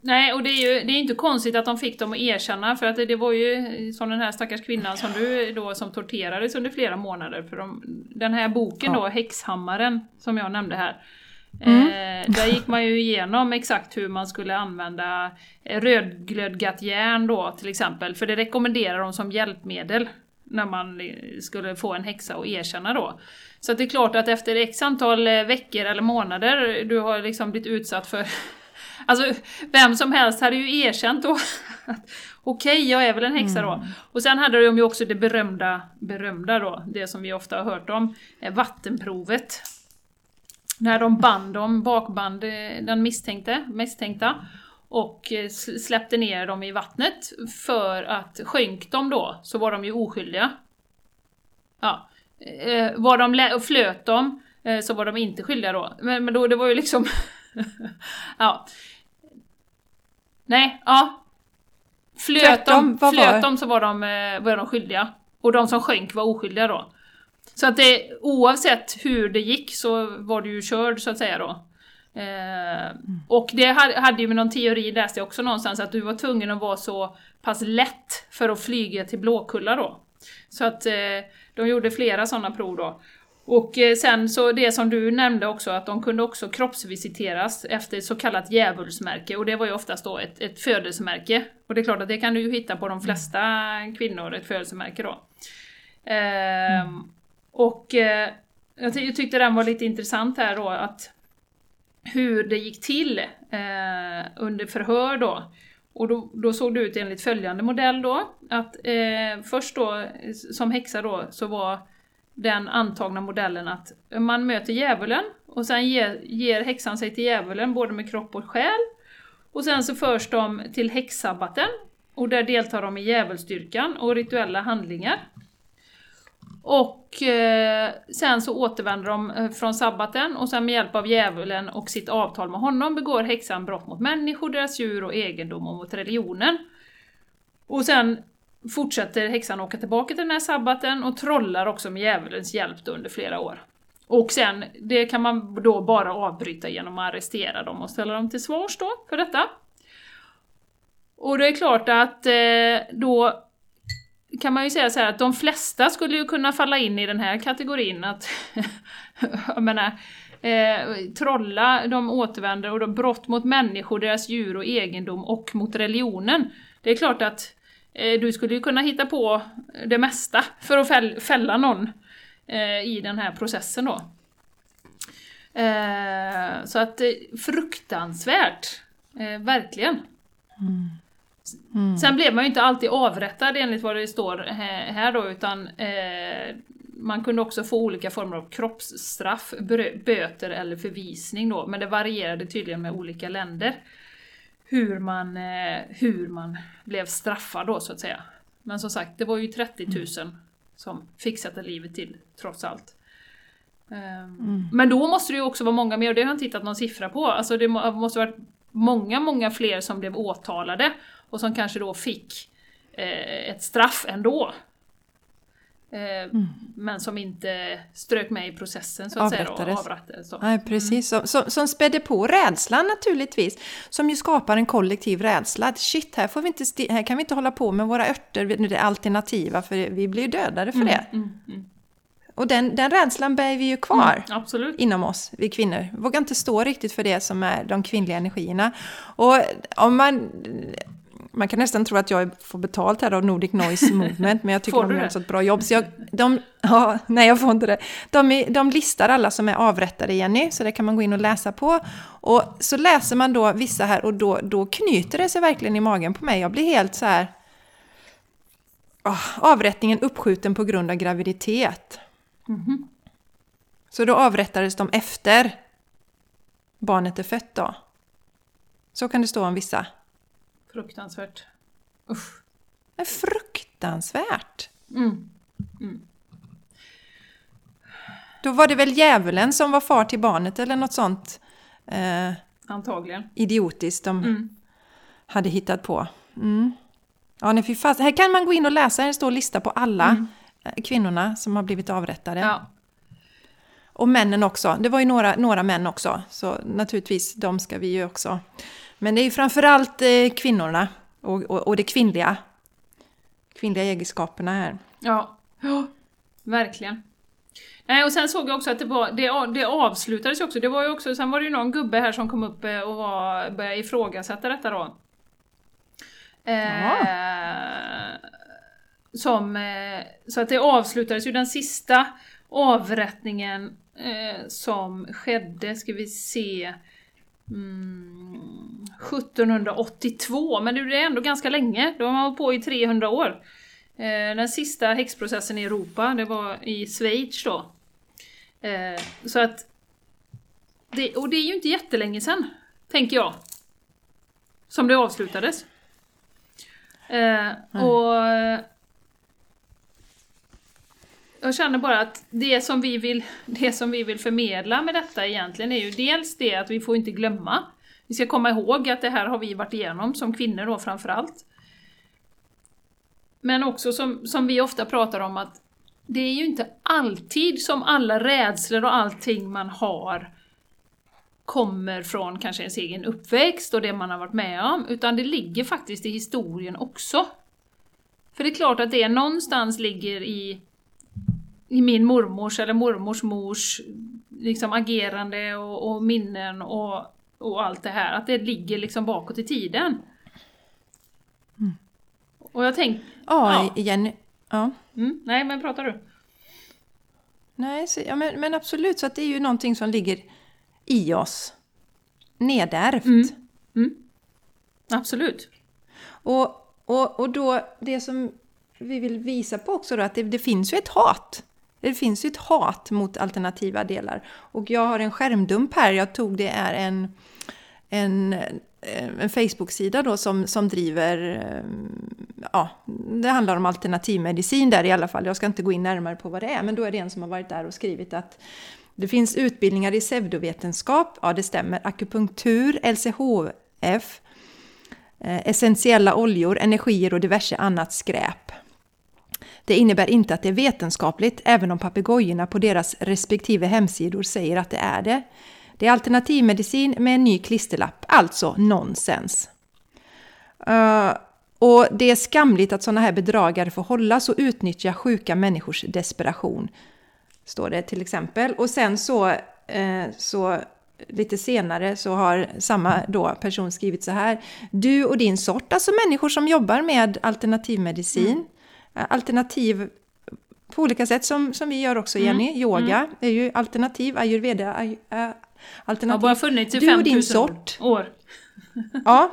Nej, och det är ju det är inte konstigt att de fick dem att erkänna, för att det, det var ju som den här stackars kvinnan som du då som torterades under flera månader. För de, den här boken då, Häxhammaren, som jag nämnde här. Eh, där gick man ju igenom exakt hur man skulle använda eh, rödglödgat järn då till exempel, för det rekommenderar de som hjälpmedel när man eh, skulle få en häxa att erkänna då. Så det är klart att efter x antal eh, veckor eller månader du har liksom blivit utsatt för Alltså vem som helst hade ju erkänt då att okej, jag är väl en häxa då. Och sen hade de ju också det berömda, berömda då, det som vi ofta har hört om, eh, vattenprovet. När de band dem, bakband eh, den misstänkte, misstänkta och eh, släppte ner dem i vattnet för att sjönk de då så var de ju oskyldiga. Ja. Var de flöt de så var de inte skyldiga då. Men, men då det var ju liksom... ja. Nej, ja. Flöt de, flöt de så var de, eh, var de skyldiga. Och de som sjönk var oskyldiga då. Så att det, oavsett hur det gick så var du ju körd så att säga då. Eh, och det hade, hade ju med någon teori läste jag också någonstans att du var tvungen att vara så pass lätt för att flyga till Blåkulla då. Så att eh, de gjorde flera sådana prov då. Och eh, sen så det som du nämnde också, att de kunde också kroppsvisiteras efter så kallat djävulsmärke, och det var ju oftast då ett, ett födelsemärke. Och det är klart att det kan du ju hitta på de flesta kvinnor, ett födelsemärke då. Ehm, Och eh, jag, ty- jag tyckte den var lite intressant här då, att hur det gick till eh, under förhör då. Och då, då såg det ut enligt följande modell då, att eh, först då eh, som häxa då så var den antagna modellen att man möter djävulen och sen ger, ger häxan sig till djävulen både med kropp och själ. Och sen så förs de till häxsabbaten och där deltar de i djävulsdyrkan och rituella handlingar. Och eh, sen så återvänder de eh, från sabbaten och sen med hjälp av djävulen och sitt avtal med honom begår häxan brott mot människor, deras djur och egendom och mot religionen. Och sen fortsätter häxan åka tillbaka till den här sabbaten och trollar också med djävulens hjälp då under flera år. Och sen, det kan man då bara avbryta genom att arrestera dem och ställa dem till svars då för detta. Och det är klart att eh, då kan man ju säga så här att de flesta skulle ju kunna falla in i den här kategorin att, jag menar, eh, trolla, de återvänder och de brott mot människor, deras djur och egendom och mot religionen. Det är klart att du skulle ju kunna hitta på det mesta för att fäll, fälla någon eh, i den här processen då. Eh, så att eh, fruktansvärt, eh, verkligen. Mm. Mm. Sen blev man ju inte alltid avrättad enligt vad det står här då, utan eh, man kunde också få olika former av kroppsstraff, böter eller förvisning då, men det varierade tydligen med olika länder. Hur man, eh, hur man blev straffad då så att säga. Men som sagt, det var ju 30 000 som fick sätta livet till trots allt. Um, mm. Men då måste det ju också vara många mer, och det har jag inte hittat någon siffra på. Alltså det måste varit många, många fler som blev åtalade och som kanske då fick eh, ett straff ändå. Eh, mm. Men som inte strök med i processen så att avrättades. säga. avrättades Nej, mm. precis. Mm. Som, som spädde på rädslan naturligtvis. Som ju skapar en kollektiv rädsla. Shit, här, får vi inte här kan vi inte hålla på med våra örter, det alternativa, för vi blir ju dödade för mm, det. Mm, mm. Och den, den rädslan bär vi ju kvar mm, inom oss, vi kvinnor. Vågar inte stå riktigt för det som är de kvinnliga energierna. Och om man man kan nästan tro att jag får betalt här av Nordic Noise Movement, men jag tycker de gör ett så bra jobb. Så jag, de, ja, nej, jag får inte det. De, de listar alla som är avrättade, Jenny, så det kan man gå in och läsa på. Och så läser man då vissa här och då, då knyter det sig verkligen i magen på mig. Jag blir helt så här... Oh, avrättningen uppskjuten på grund av graviditet. Mm -hmm. Så då avrättades de efter barnet är fött då. Så kan det stå om vissa. Fruktansvärt. Usch. Är fruktansvärt! Mm. Mm. Då var det väl djävulen som var far till barnet eller något sånt. Eh, Antagligen. Idiotiskt de mm. hade hittat på. Mm. Ja, nej, fast. Här kan man gå in och läsa en stor lista på alla mm. Eh, kvinnorna som har blivit avrättade. Ja. Och männen också. Det var ju några, några män också. Så naturligtvis, de ska vi ju också men det är ju framförallt eh, kvinnorna och, och, och det kvinnliga. Kvinnliga egenskaperna här. Ja, ja verkligen. Nej, och sen såg jag också att det, var, det, det avslutades också, det var ju också, sen var det ju någon gubbe här som kom upp eh, och var, började ifrågasätta detta då. Eh, som, eh, så att det avslutades ju den sista avrättningen eh, som skedde, ska vi se, mm, 1782, men det är ändå ganska länge. Då har man hållit på i 300 år. Eh, den sista häxprocessen i Europa, det var i Schweiz då. Eh, så att... Det, och det är ju inte jättelänge sedan, tänker jag. Som det avslutades. Eh, och... Jag känner bara att det som, vi vill, det som vi vill förmedla med detta egentligen är ju dels det att vi får inte glömma vi ska komma ihåg att det här har vi varit igenom, som kvinnor då framförallt. Men också som, som vi ofta pratar om att det är ju inte alltid som alla rädslor och allting man har kommer från kanske ens egen uppväxt och det man har varit med om, utan det ligger faktiskt i historien också. För det är klart att det någonstans ligger i, i min mormors eller mormors mors liksom agerande och, och minnen och och allt det här, att det ligger liksom bakåt i tiden. Mm. Och jag tänkte... Ja, ja. Jenny. Ja. Mm, nej, men pratar du? Nej, så, ja, men, men, absolut, så att det är ju någonting som ligger i oss. Nedärvt. Mm. Mm. Absolut. Och, och, och då, det som vi vill visa på också då, att det, det finns ju ett hat. Det finns ju ett hat mot alternativa delar. Och jag har en skärmdump här, jag tog det är en, en, eh, en Facebook-sida då som, som driver, eh, ja, det handlar om alternativmedicin där i alla fall. Jag ska inte gå in närmare på vad det är, men då är det en som har varit där och skrivit att det finns utbildningar i pseudovetenskap, ja det stämmer, akupunktur, LCHF, eh, essentiella oljor, energier och diverse annat skräp. Det innebär inte att det är vetenskapligt, även om papegojorna på deras respektive hemsidor säger att det är det. Det är alternativmedicin med en ny klisterlapp, alltså nonsens. Uh, och det är skamligt att sådana här bedragare får hållas och utnyttja sjuka människors desperation. Står det till exempel. Och sen så, uh, så lite senare så har samma då person skrivit så här. Du och din sort, alltså människor som jobbar med alternativmedicin. Mm. Alternativ på olika sätt som, som vi gör också Jenny. Mm. Yoga mm. är ju alternativ, ayurveda ay, äh, alternativ. Har bara funnits i 5000 år. Ja.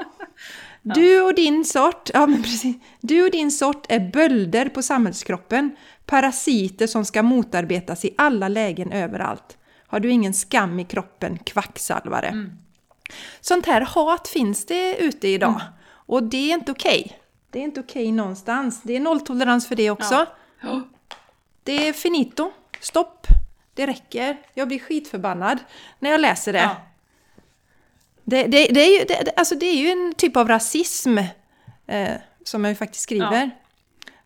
Du och din sort, ja men precis. Du och din sort är bölder på samhällskroppen. Parasiter som ska motarbetas i alla lägen överallt. Har du ingen skam i kroppen, kvacksalvare. Mm. Sånt här hat finns det ute idag. Mm. Och det är inte okej. Okay. Det är inte okej okay någonstans. Det är nolltolerans för det också. Ja. Det är finito. Stopp. Det räcker. Jag blir skitförbannad när jag läser det. Ja. Det, det, det, är ju, det, alltså det är ju en typ av rasism eh, som jag ju faktiskt skriver. Ja.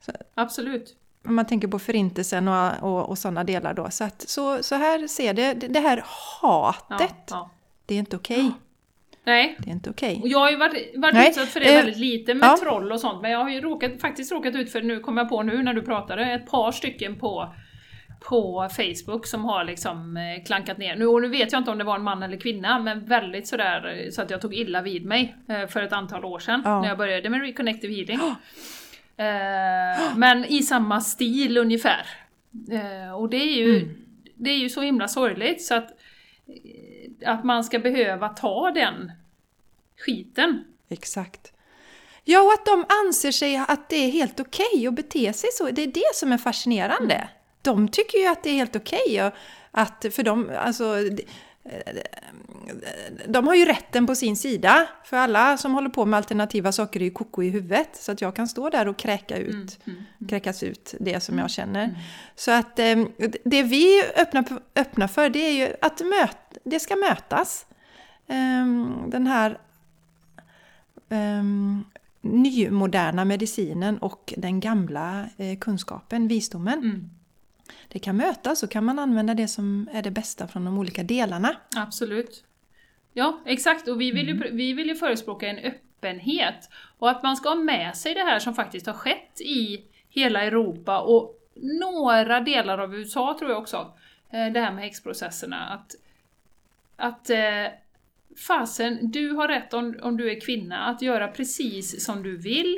Så, Absolut. Om man tänker på förintelsen och, och, och sådana delar då. Så, att, så, så här ser det, det här hatet, ja, ja. det är inte okej. Okay. Nej. Det är inte okej. Okay. Jag har ju varit, varit utsatt för det eh, väldigt lite med ja. troll och sånt, men jag har ju råkat, faktiskt råkat ut för, nu kommer jag på nu när du pratade, ett par stycken på på Facebook som har liksom eh, klankat ner. Nu, och nu vet jag inte om det var en man eller kvinna, men väldigt sådär så att jag tog illa vid mig eh, för ett antal år sedan ja. när jag började med Reconnective Healing. Oh. Eh, men i samma stil ungefär. Eh, och det är ju, mm. det är ju så himla sorgligt så att, eh, att man ska behöva ta den skiten. Exakt. Ja, och att de anser sig att det är helt okej okay att bete sig så. Det är det som är fascinerande. Mm de tycker ju att det är helt okej. Okay att, för de, alltså, de har ju rätten på sin sida. För alla som håller på med alternativa saker är ju koko i huvudet. Så att jag kan stå där och kräka ut, mm, mm, mm. kräkas ut det som jag känner. Mm. Så att eh, det vi öppnar, öppnar för det är ju att möt, det ska mötas. Ehm, den här um, nymoderna medicinen och den gamla eh, kunskapen, visdomen. Mm det kan mötas så kan man använda det som är det bästa från de olika delarna. Absolut. Ja, exakt. Och vi vill ju, mm. vi vill ju förespråka en öppenhet. Och att man ska ha med sig det här som faktiskt har skett i hela Europa och några delar av USA tror jag också. Eh, det här med häxprocesserna. Att, att eh, fasen, du har rätt om, om du är kvinna att göra precis som du vill.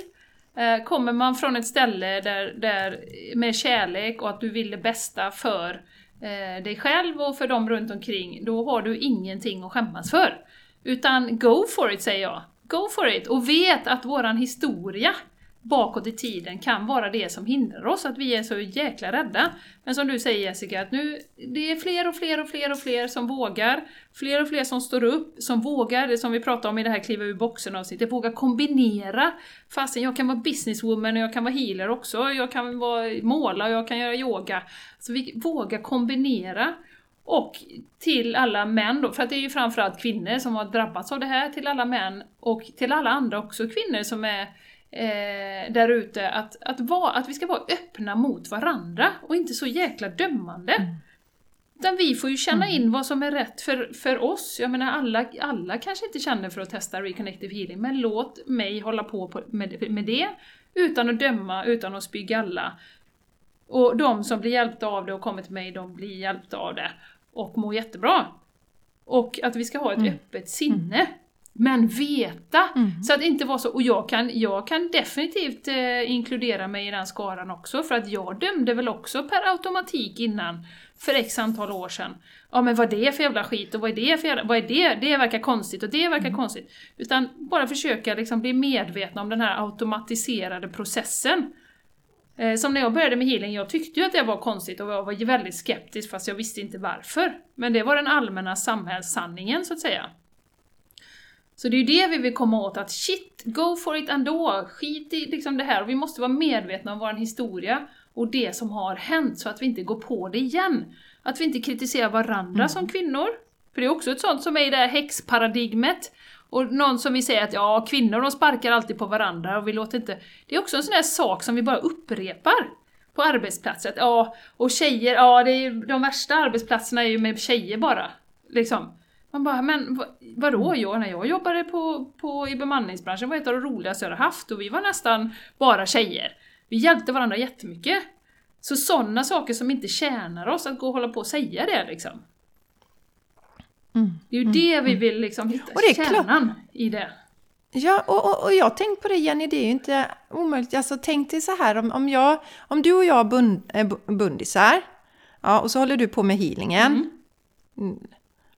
Eh, kommer man från ett ställe där, där, med kärlek och att du vill det bästa för eh, dig själv och för dem runt omkring, då har du ingenting att skämmas för. Utan go for it säger jag. Go for it! Och vet att våran historia bakåt i tiden kan vara det som hindrar oss, att vi är så jäkla rädda. Men som du säger Jessica, att nu det är fler och fler och fler och fler som vågar, fler och fler som står upp, som vågar, det som vi pratade om i det här kliva ur boxen avsnittet, vågar kombinera. Fastän jag kan vara businesswoman och jag kan vara healer också, jag kan vara måla och jag kan göra yoga. Så vi vågar kombinera. Och till alla män då, för att det är ju framförallt kvinnor som har drabbats av det här, till alla män och till alla andra också kvinnor som är eh, där ute, att, att, att vi ska vara öppna mot varandra och inte så jäkla dömande. Mm. Utan vi får ju känna mm. in vad som är rätt för, för oss. Jag menar alla, alla kanske inte känner för att testa Reconnective Healing, men låt mig hålla på, på med, med det utan att döma, utan att spy galla. Och de som blir hjälpta av det och kommer till mig, de blir hjälpta av det och mår jättebra. Och att vi ska ha ett mm. öppet sinne. Men veta! Mm. Så att inte vara så, och jag kan, jag kan definitivt eh, inkludera mig i den skaran också, för att jag dömde väl också per automatik innan, för x antal år sedan. Ja men vad är det för jävla skit och vad är det för jävla, vad är det? Det verkar konstigt och det verkar mm. konstigt. Utan bara försöka liksom bli medvetna om den här automatiserade processen. Eh, som när jag började med healing, jag tyckte ju att det var konstigt och jag var väldigt skeptisk fast jag visste inte varför. Men det var den allmänna samhällssanningen så att säga. Så det är ju det vi vill komma åt, att shit, go for it ändå, skit i liksom det här. Vi måste vara medvetna om vår historia och det som har hänt, så att vi inte går på det igen. Att vi inte kritiserar varandra mm. som kvinnor, för det är också ett sånt som är i det här häxparadigmet. Och någon som vi säger att ja, kvinnor de sparkar alltid på varandra och vi låter inte... Det är också en sån här sak som vi bara upprepar på arbetsplatser. ja, och tjejer, ja, det är, de värsta arbetsplatserna är ju med tjejer bara. Liksom. Man bara, men vad- vadå? Jag, när jag jobbade på, på, i bemanningsbranschen var ett av de roligaste jag hade haft och vi var nästan bara tjejer. Vi hjälpte varandra jättemycket. Så sådana saker som inte tjänar oss, att gå och hålla på och säga det liksom. Mm. Det är ju det vi vill liksom hitta Och det är klart. kärnan i det. Ja, och, och, och jag har tänkt på det Jenny, det är ju inte omöjligt. Alltså tänk dig så här, om, om, jag, om du och jag bund, är bu- bundisar, ja, och så håller du på med healingen. Mm.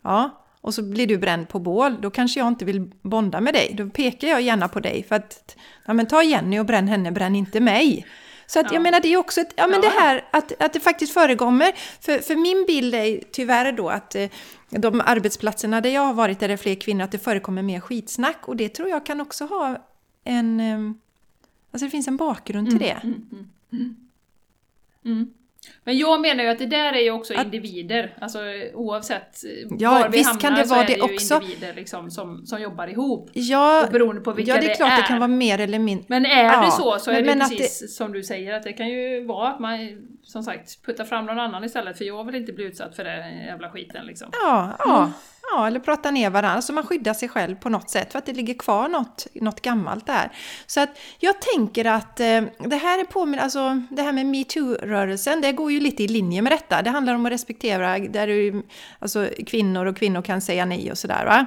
Ja, och så blir du bränd på bål, då kanske jag inte vill bonda med dig. Då pekar jag gärna på dig för att, ja men ta Jenny och bränn henne, bränn inte mig. Så att Ja. jag menar det är också ett, ja men Ja. det här att, att det faktiskt förekommer. För, för min bild är tyvärr då att eh, de arbetsplatserna där jag har varit där det är fler kvinnor, att det förekommer mer skitsnack. Och det tror jag kan också ha en... eh, Alltså det finns en bakgrund till det. Mm. Men jag menar ju att det där är ju också Att- individer, alltså oavsett eh, Ja, var vi visst hamnar kan det så vara är det det ju också. individer liksom som, som jobbar ihop. Ja, Och beroende på vilka ja, det är klart det kan vara mer eller mindre. Men är Ja, det så så är men- det ju men att precis som du säger att det kan ju vara att man som sagt puttar fram någon annan istället för jag vill inte bli utsatt för den jävla skiten liksom. Ja, ja, ja, eller prata ner varandra så man skyddar sig själv på något sätt för att det ligger kvar något, något gammalt där. Så att jag tänker att eh, det här är påminn, alltså det här med metoo-rörelsen, det går ju lite i linje med detta. Det handlar om att respektera där du, alltså kvinnor och kvinnor kan säga nej och sådär va.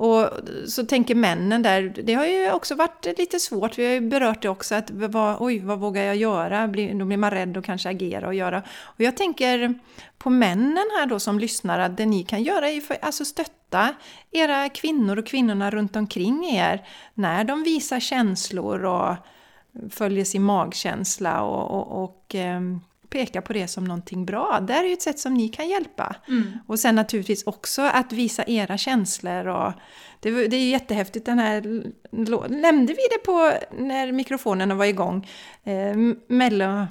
Och så tänker männen där, det har ju också varit lite svårt, vi har ju berört det också, att vad, oj, vad vågar jag göra? Då blir man rädd och kanske agera och göra. Och jag tänker på männen här då som lyssnar, att det ni kan göra är för, alltså stötta era kvinnor och kvinnorna runt omkring er när de visar känslor och följer sin magkänsla och, och, och ehm, pekar på det som någonting bra. Det är ju ett sätt som ni kan hjälpa. Mm. Och sen naturligtvis också att visa era känslor. Och det, det är ju jättehäftigt den här... Nämnde vi det på när mikrofonerna var igång? Eh, Mello...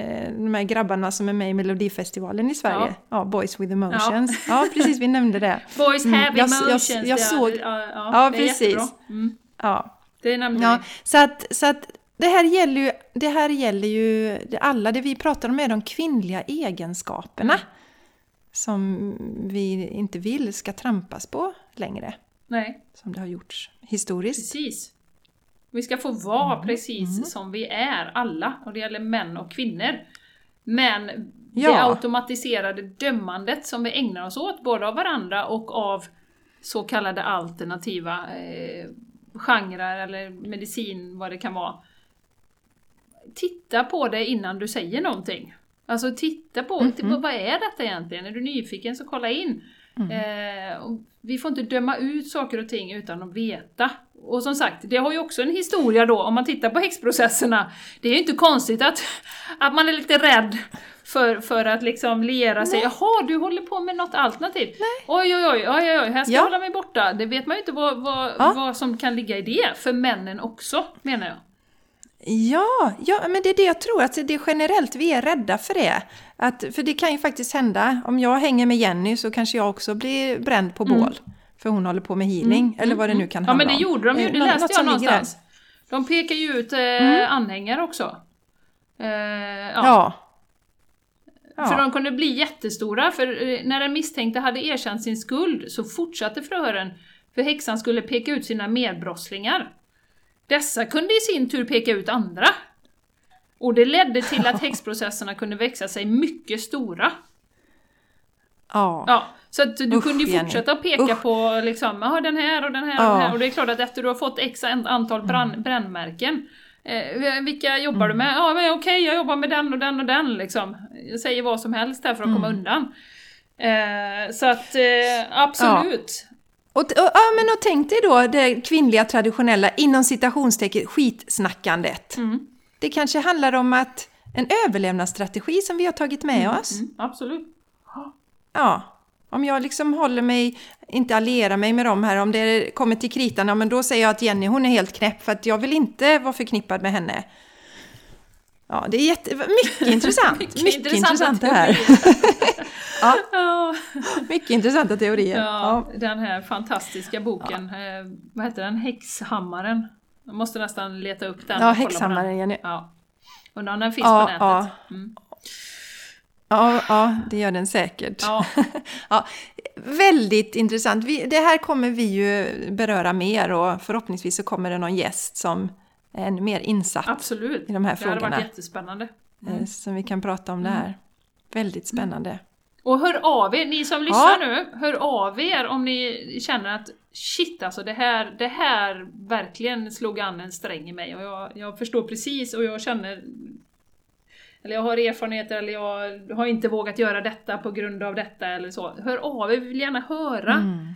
Eh, de här grabbarna som är med i Melodifestivalen i Sverige. Ja. Ja, Boys with emotions. Ja, precis, vi nämnde det. Boys Mm, have jag- jag- emotions. jag det- såg- ja, ja, Ja, det är precis. Mm. Ja, Det nämnde Ja, vi. så att, så att det här gäller ju, det här gäller ju det alla, det vi pratar om är de kvinnliga egenskaperna. Som vi inte vill ska trampas på längre, Nej, som det har gjorts historiskt. precis. Vi ska få vara Mm, precis som vi är, alla. Och det gäller män och kvinnor. Men det Ja. automatiserade dömandet som vi ägnar oss åt, både av varandra och av så kallade alternativa eh, genrer eller medicin, vad det kan vara. Titta på det innan du säger någonting. Alltså titta på, Mhm. titta, vad är detta egentligen? Är du nyfiken så kolla in. Mm. Eh, vi får inte döma ut saker och ting utan att veta. Och som sagt, det har ju också en historia då, om man tittar på häxprocesserna. Det är ju inte konstigt att, att man är lite rädd för, för att liksom liera sig. Jaha, du håller på med något alternativt? Oj, oj, oj, oj, oj, oj här ska Ja. jag hålla mig borta. Det vet man ju inte vad, vad, Ja. vad som kan ligga i det, för männen också, menar jag. Ja, ja, men det är det jag tror, att det är generellt, vi är rädda för det. Att, för det kan ju faktiskt hända, om jag hänger med Jenny så kanske jag också blir bränd på bål. För hon håller på med healing, eller vad det nu kan Mm. Ja handla men det om. gjorde de ju, Eh, det läste något jag någonstans. De pekar ju ut eh, anhängare också. Eh, ja. Ja. ja. För de kunde bli jättestora, för eh, när den misstänkte hade erkänt sin skuld så fortsatte förhören för häxan skulle peka ut sina medbrottslingar. Dessa kunde i sin tur peka ut andra. Och det ledde till att häxprocesserna kunde växa sig mycket stora. ja. Ja, så att du Usch, kunde ju Jenny. fortsätta att peka Usch. på liksom, ja den här och den här och Ja. den här. Och det är klart att efter du har fått x antal Mm. brännmärken, eh, vilka jobbar du med? Ja men okej, jag jobbar med den och den och den liksom. Jag säger vad som helst här för att komma Mm. undan. Eh, så att eh, absolut. Och, och, ja, men och tänk dig då det kvinnliga traditionella, inom citationstecken, skitsnackandet. Mm. Det kanske handlar om att en överlevnadsstrategi som vi har tagit med oss. Mm, absolut. Ja, om jag liksom håller mig, inte allierar mig med dem här, om det kommer till kritan, ja, men då säger jag att Jenny hon är helt knäpp för att jag vill inte vara förknippad med henne. Ja, det är jätte, mycket intressant. mycket, intressant det här. ja, Ja, mycket intressanta teorier. ja, Ja. den här fantastiska boken, eh, vad heter den? Häxhammaren. Jag måste nästan leta upp den. Ja, häxhammaren, den. Jenny. Ja. Undrar om den finns Ja, på nätet. ja. Mm. Ja, ja, det gör den säkert. Ja. Ja, väldigt intressant. Vi, det här kommer vi ju beröra mer och förhoppningsvis så kommer det någon gäst som ännu mer insatt Absolut. i de här Det hade frågorna. varit jättespännande. eh, Som vi kan prata om det här. Väldigt spännande. Och hör av er, ni som lyssnar nu, hör av er om ni känner att shit alltså det här, det här verkligen slog an en sträng i mig och jag, jag förstår precis och jag känner eller jag har erfarenheter eller jag har inte vågat göra detta på grund av detta eller så. Hör av er, vi vill gärna höra Mm.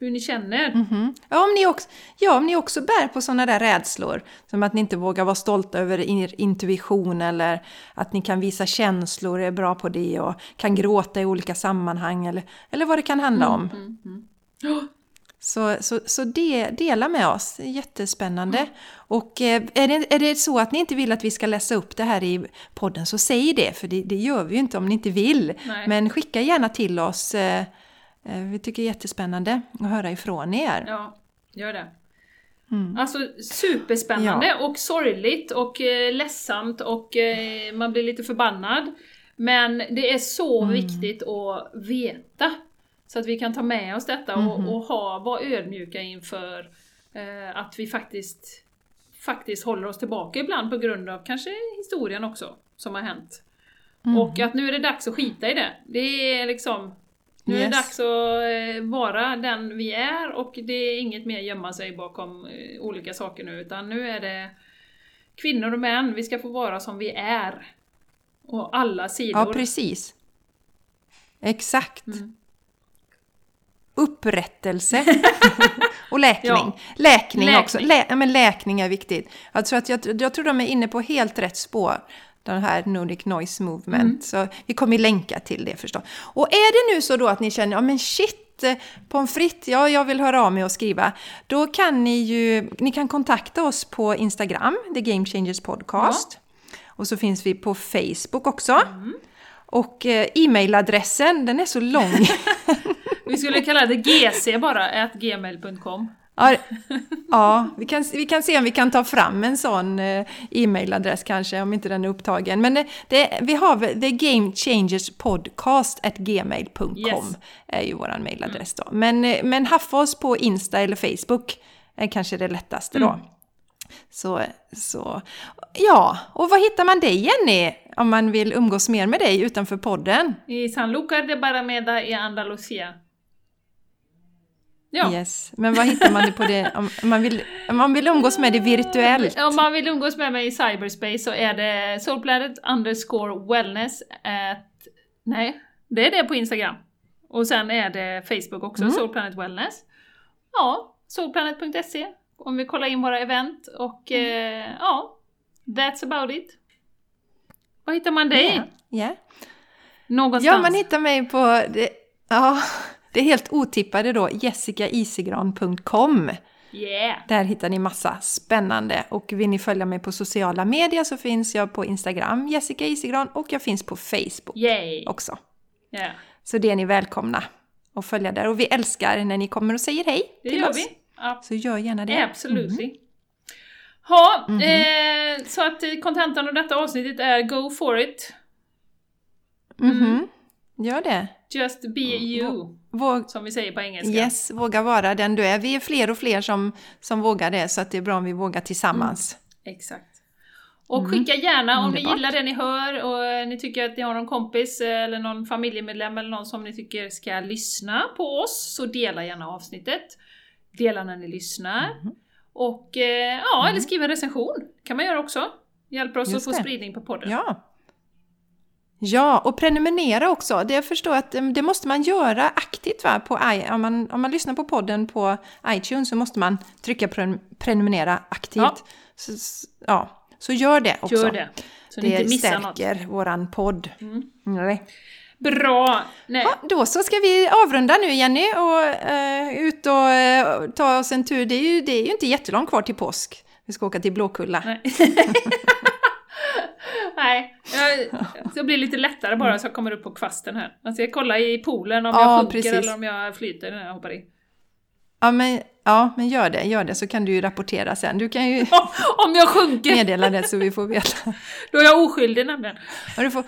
Hur ni känner. Mhm. Ja, om ni också, ja, om ni också bär på sådana där rädslor, som att ni inte vågar vara stolta över er intuition eller att ni kan visa känslor, är bra på det och kan gråta i olika sammanhang eller, eller vad det kan handla om. Mm, mm. Ja, Så, så, så det, dela med oss, jättespännande. Och eh, är det, är det så att ni inte vill att vi ska läsa upp det här i podden så säg det, för det, det gör vi ju inte om ni inte vill. Nej. Men skicka gärna till oss, eh, vi tycker det är jättespännande att höra ifrån er. Ja, gör det. Mm. Alltså superspännande och sorgligt och eh, ledsamt och eh, man blir lite förbannad. Men det är så Mm. viktigt att veta. Så att vi kan ta med oss detta Mhm. och, och ha, vara ödmjuka inför eh, att vi faktiskt, faktiskt håller oss tillbaka ibland på grund av kanske historien också som har hänt. Mhm. Och att nu är det dags att skita i det. Det är liksom nu är det Yes. dags att eh, vara den vi är och det är inget mer gömma sig bakom eh, olika saker nu utan nu är det kvinnor och män, vi ska få vara som vi är. Och alla sidor. Ja, precis. Exakt. Mm. Upprättelse och läkning. Ja. Läkning, Läkning. också. Lä, ja, men läkning är viktigt. Jag tror, att jag, jag tror de är inne på helt rätt spår, den här Nordic Noise Movement. Mm. Så vi kommer länka till det förstås. Och är det nu så då att ni känner, ja men shit, eh, pommes frites, ja jag vill höra av mig och skriva. Då kan ni ju, ni kan kontakta oss på Instagram, The Game Changers Podcast. Och så finns vi på Facebook också. Mm. Och eh, e-mailadressen, den är så lång. Vi skulle kalla det GC bara, gmail.com. ja, ja vi, kan, vi kan se om vi kan ta fram en sån eh, e-mailadress kanske, om inte den är upptagen. Men det, det, vi har The Game Changers Podcast at gmail.com Yes. är ju våran mailadress då. Men, eh, men haffa oss på Insta eller Facebook är kanske det lättaste då. Mm. Så, så, ja, och var hittar man dig Jenny? Om man vill umgås mer med dig utanför podden? I San Lucar de Barrameda i Andalusia. Ja. Yes. Men vad hittar man det på det? Om man vill, om man vill umgås med det virtuellt? Om man vill umgås med mig i cyberspace så är det soulplanet underscore wellness at... Nej, det är det på Instagram. Och sen är det Facebook också, Mm. soulplanet wellness. Ja, soulplanet.se om vi kollar in våra event och Mm. eh, ja, that's about it. Var hittar man dig? Ja, ja. Någonstans? ja, man hittar mig på det, ja, det helt otippade då, jessicaisigran.com. Yeah! Där hittar ni massa spännande. Och vill ni följa mig på sociala medier så finns jag på Instagram, Jessica Isigran, och jag finns på Facebook Yay! också. Yeah. Så det är ni välkomna att följa där. Och vi älskar när ni kommer och säger hej Det till gör oss. vi. Ja, Så gör gärna det. Absolutely. Ha, Mhm. eh, så att eh, kontentan av detta avsnittet är Go for it. Mhm. Gör det. Just be you, Våg, som vi säger på engelska. yes, våga vara den du är. Vi är fler och fler som, som vågar det, så att det är bra om vi vågar tillsammans. Exakt. Och skicka gärna om ni gillar det ni hör och ni tycker att ni har någon kompis eller någon familjemedlem eller någon som ni tycker ska lyssna på oss, så dela gärna avsnittet. Dela när ni lyssnar. Mhm. Och eh, ja, eller skriv en recension. kan man göra också. Hjälper oss Just att få det. spridning på podden. Ja. Ja, och prenumerera också. Det jag förstår att eh, det måste man göra aktivt va? På, om, man, om man lyssnar på podden på iTunes så måste man trycka pre- prenumerera aktivt. Ja. Så, ja, så gör det också. Gör det. Så Det inte missar något. stärker våran podd. Mm. Nej. Bra! Nej. Ja, då så ska vi avrunda nu Jenny och eh, ut och eh, ta oss en tur. Det är, ju, det är ju inte jättelångt kvar till påsk. Vi ska åka till Blåkulla. Nej. Jag, det blir lite lättare bara så jag kommer upp på kvasten här. Alltså jag kollar i poolen om Ja, jag sjunker precis. eller om jag flyter när jag hoppar i. Ja, men, ja, men gör det, gör det så kan du ju rapportera sen. Du kan ju om jag sjunker! meddela det så vi får veta. Då är jag oskyldig nämligen. Ja, du får,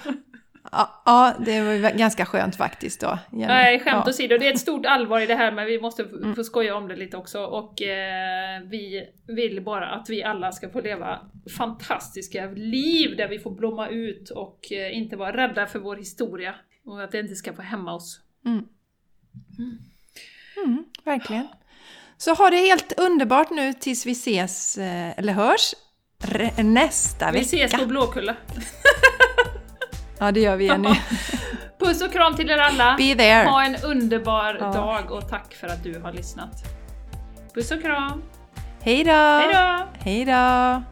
Ja, ja, det var ju ganska skönt faktiskt då. Jenny. Nej, skämt ja. åsido. Det är ett stort allvar i det här men vi måste f- få skoja om det lite också. Och eh, vi vill bara att vi alla ska få leva fantastiska liv där vi får blomma ut och eh, inte vara rädda för vår historia. Och att det inte ska få hämma oss. Mm, verkligen. Så ha det helt underbart nu tills vi ses, eh, eller hörs, nästa Vi vecka. ses på Blåkulla. Ja, det gör vi Jenny. Puss och kram till er alla! Be there! Ha en underbar Ja. dag och tack för att du har lyssnat. Puss och kram! Hej då! Hej då!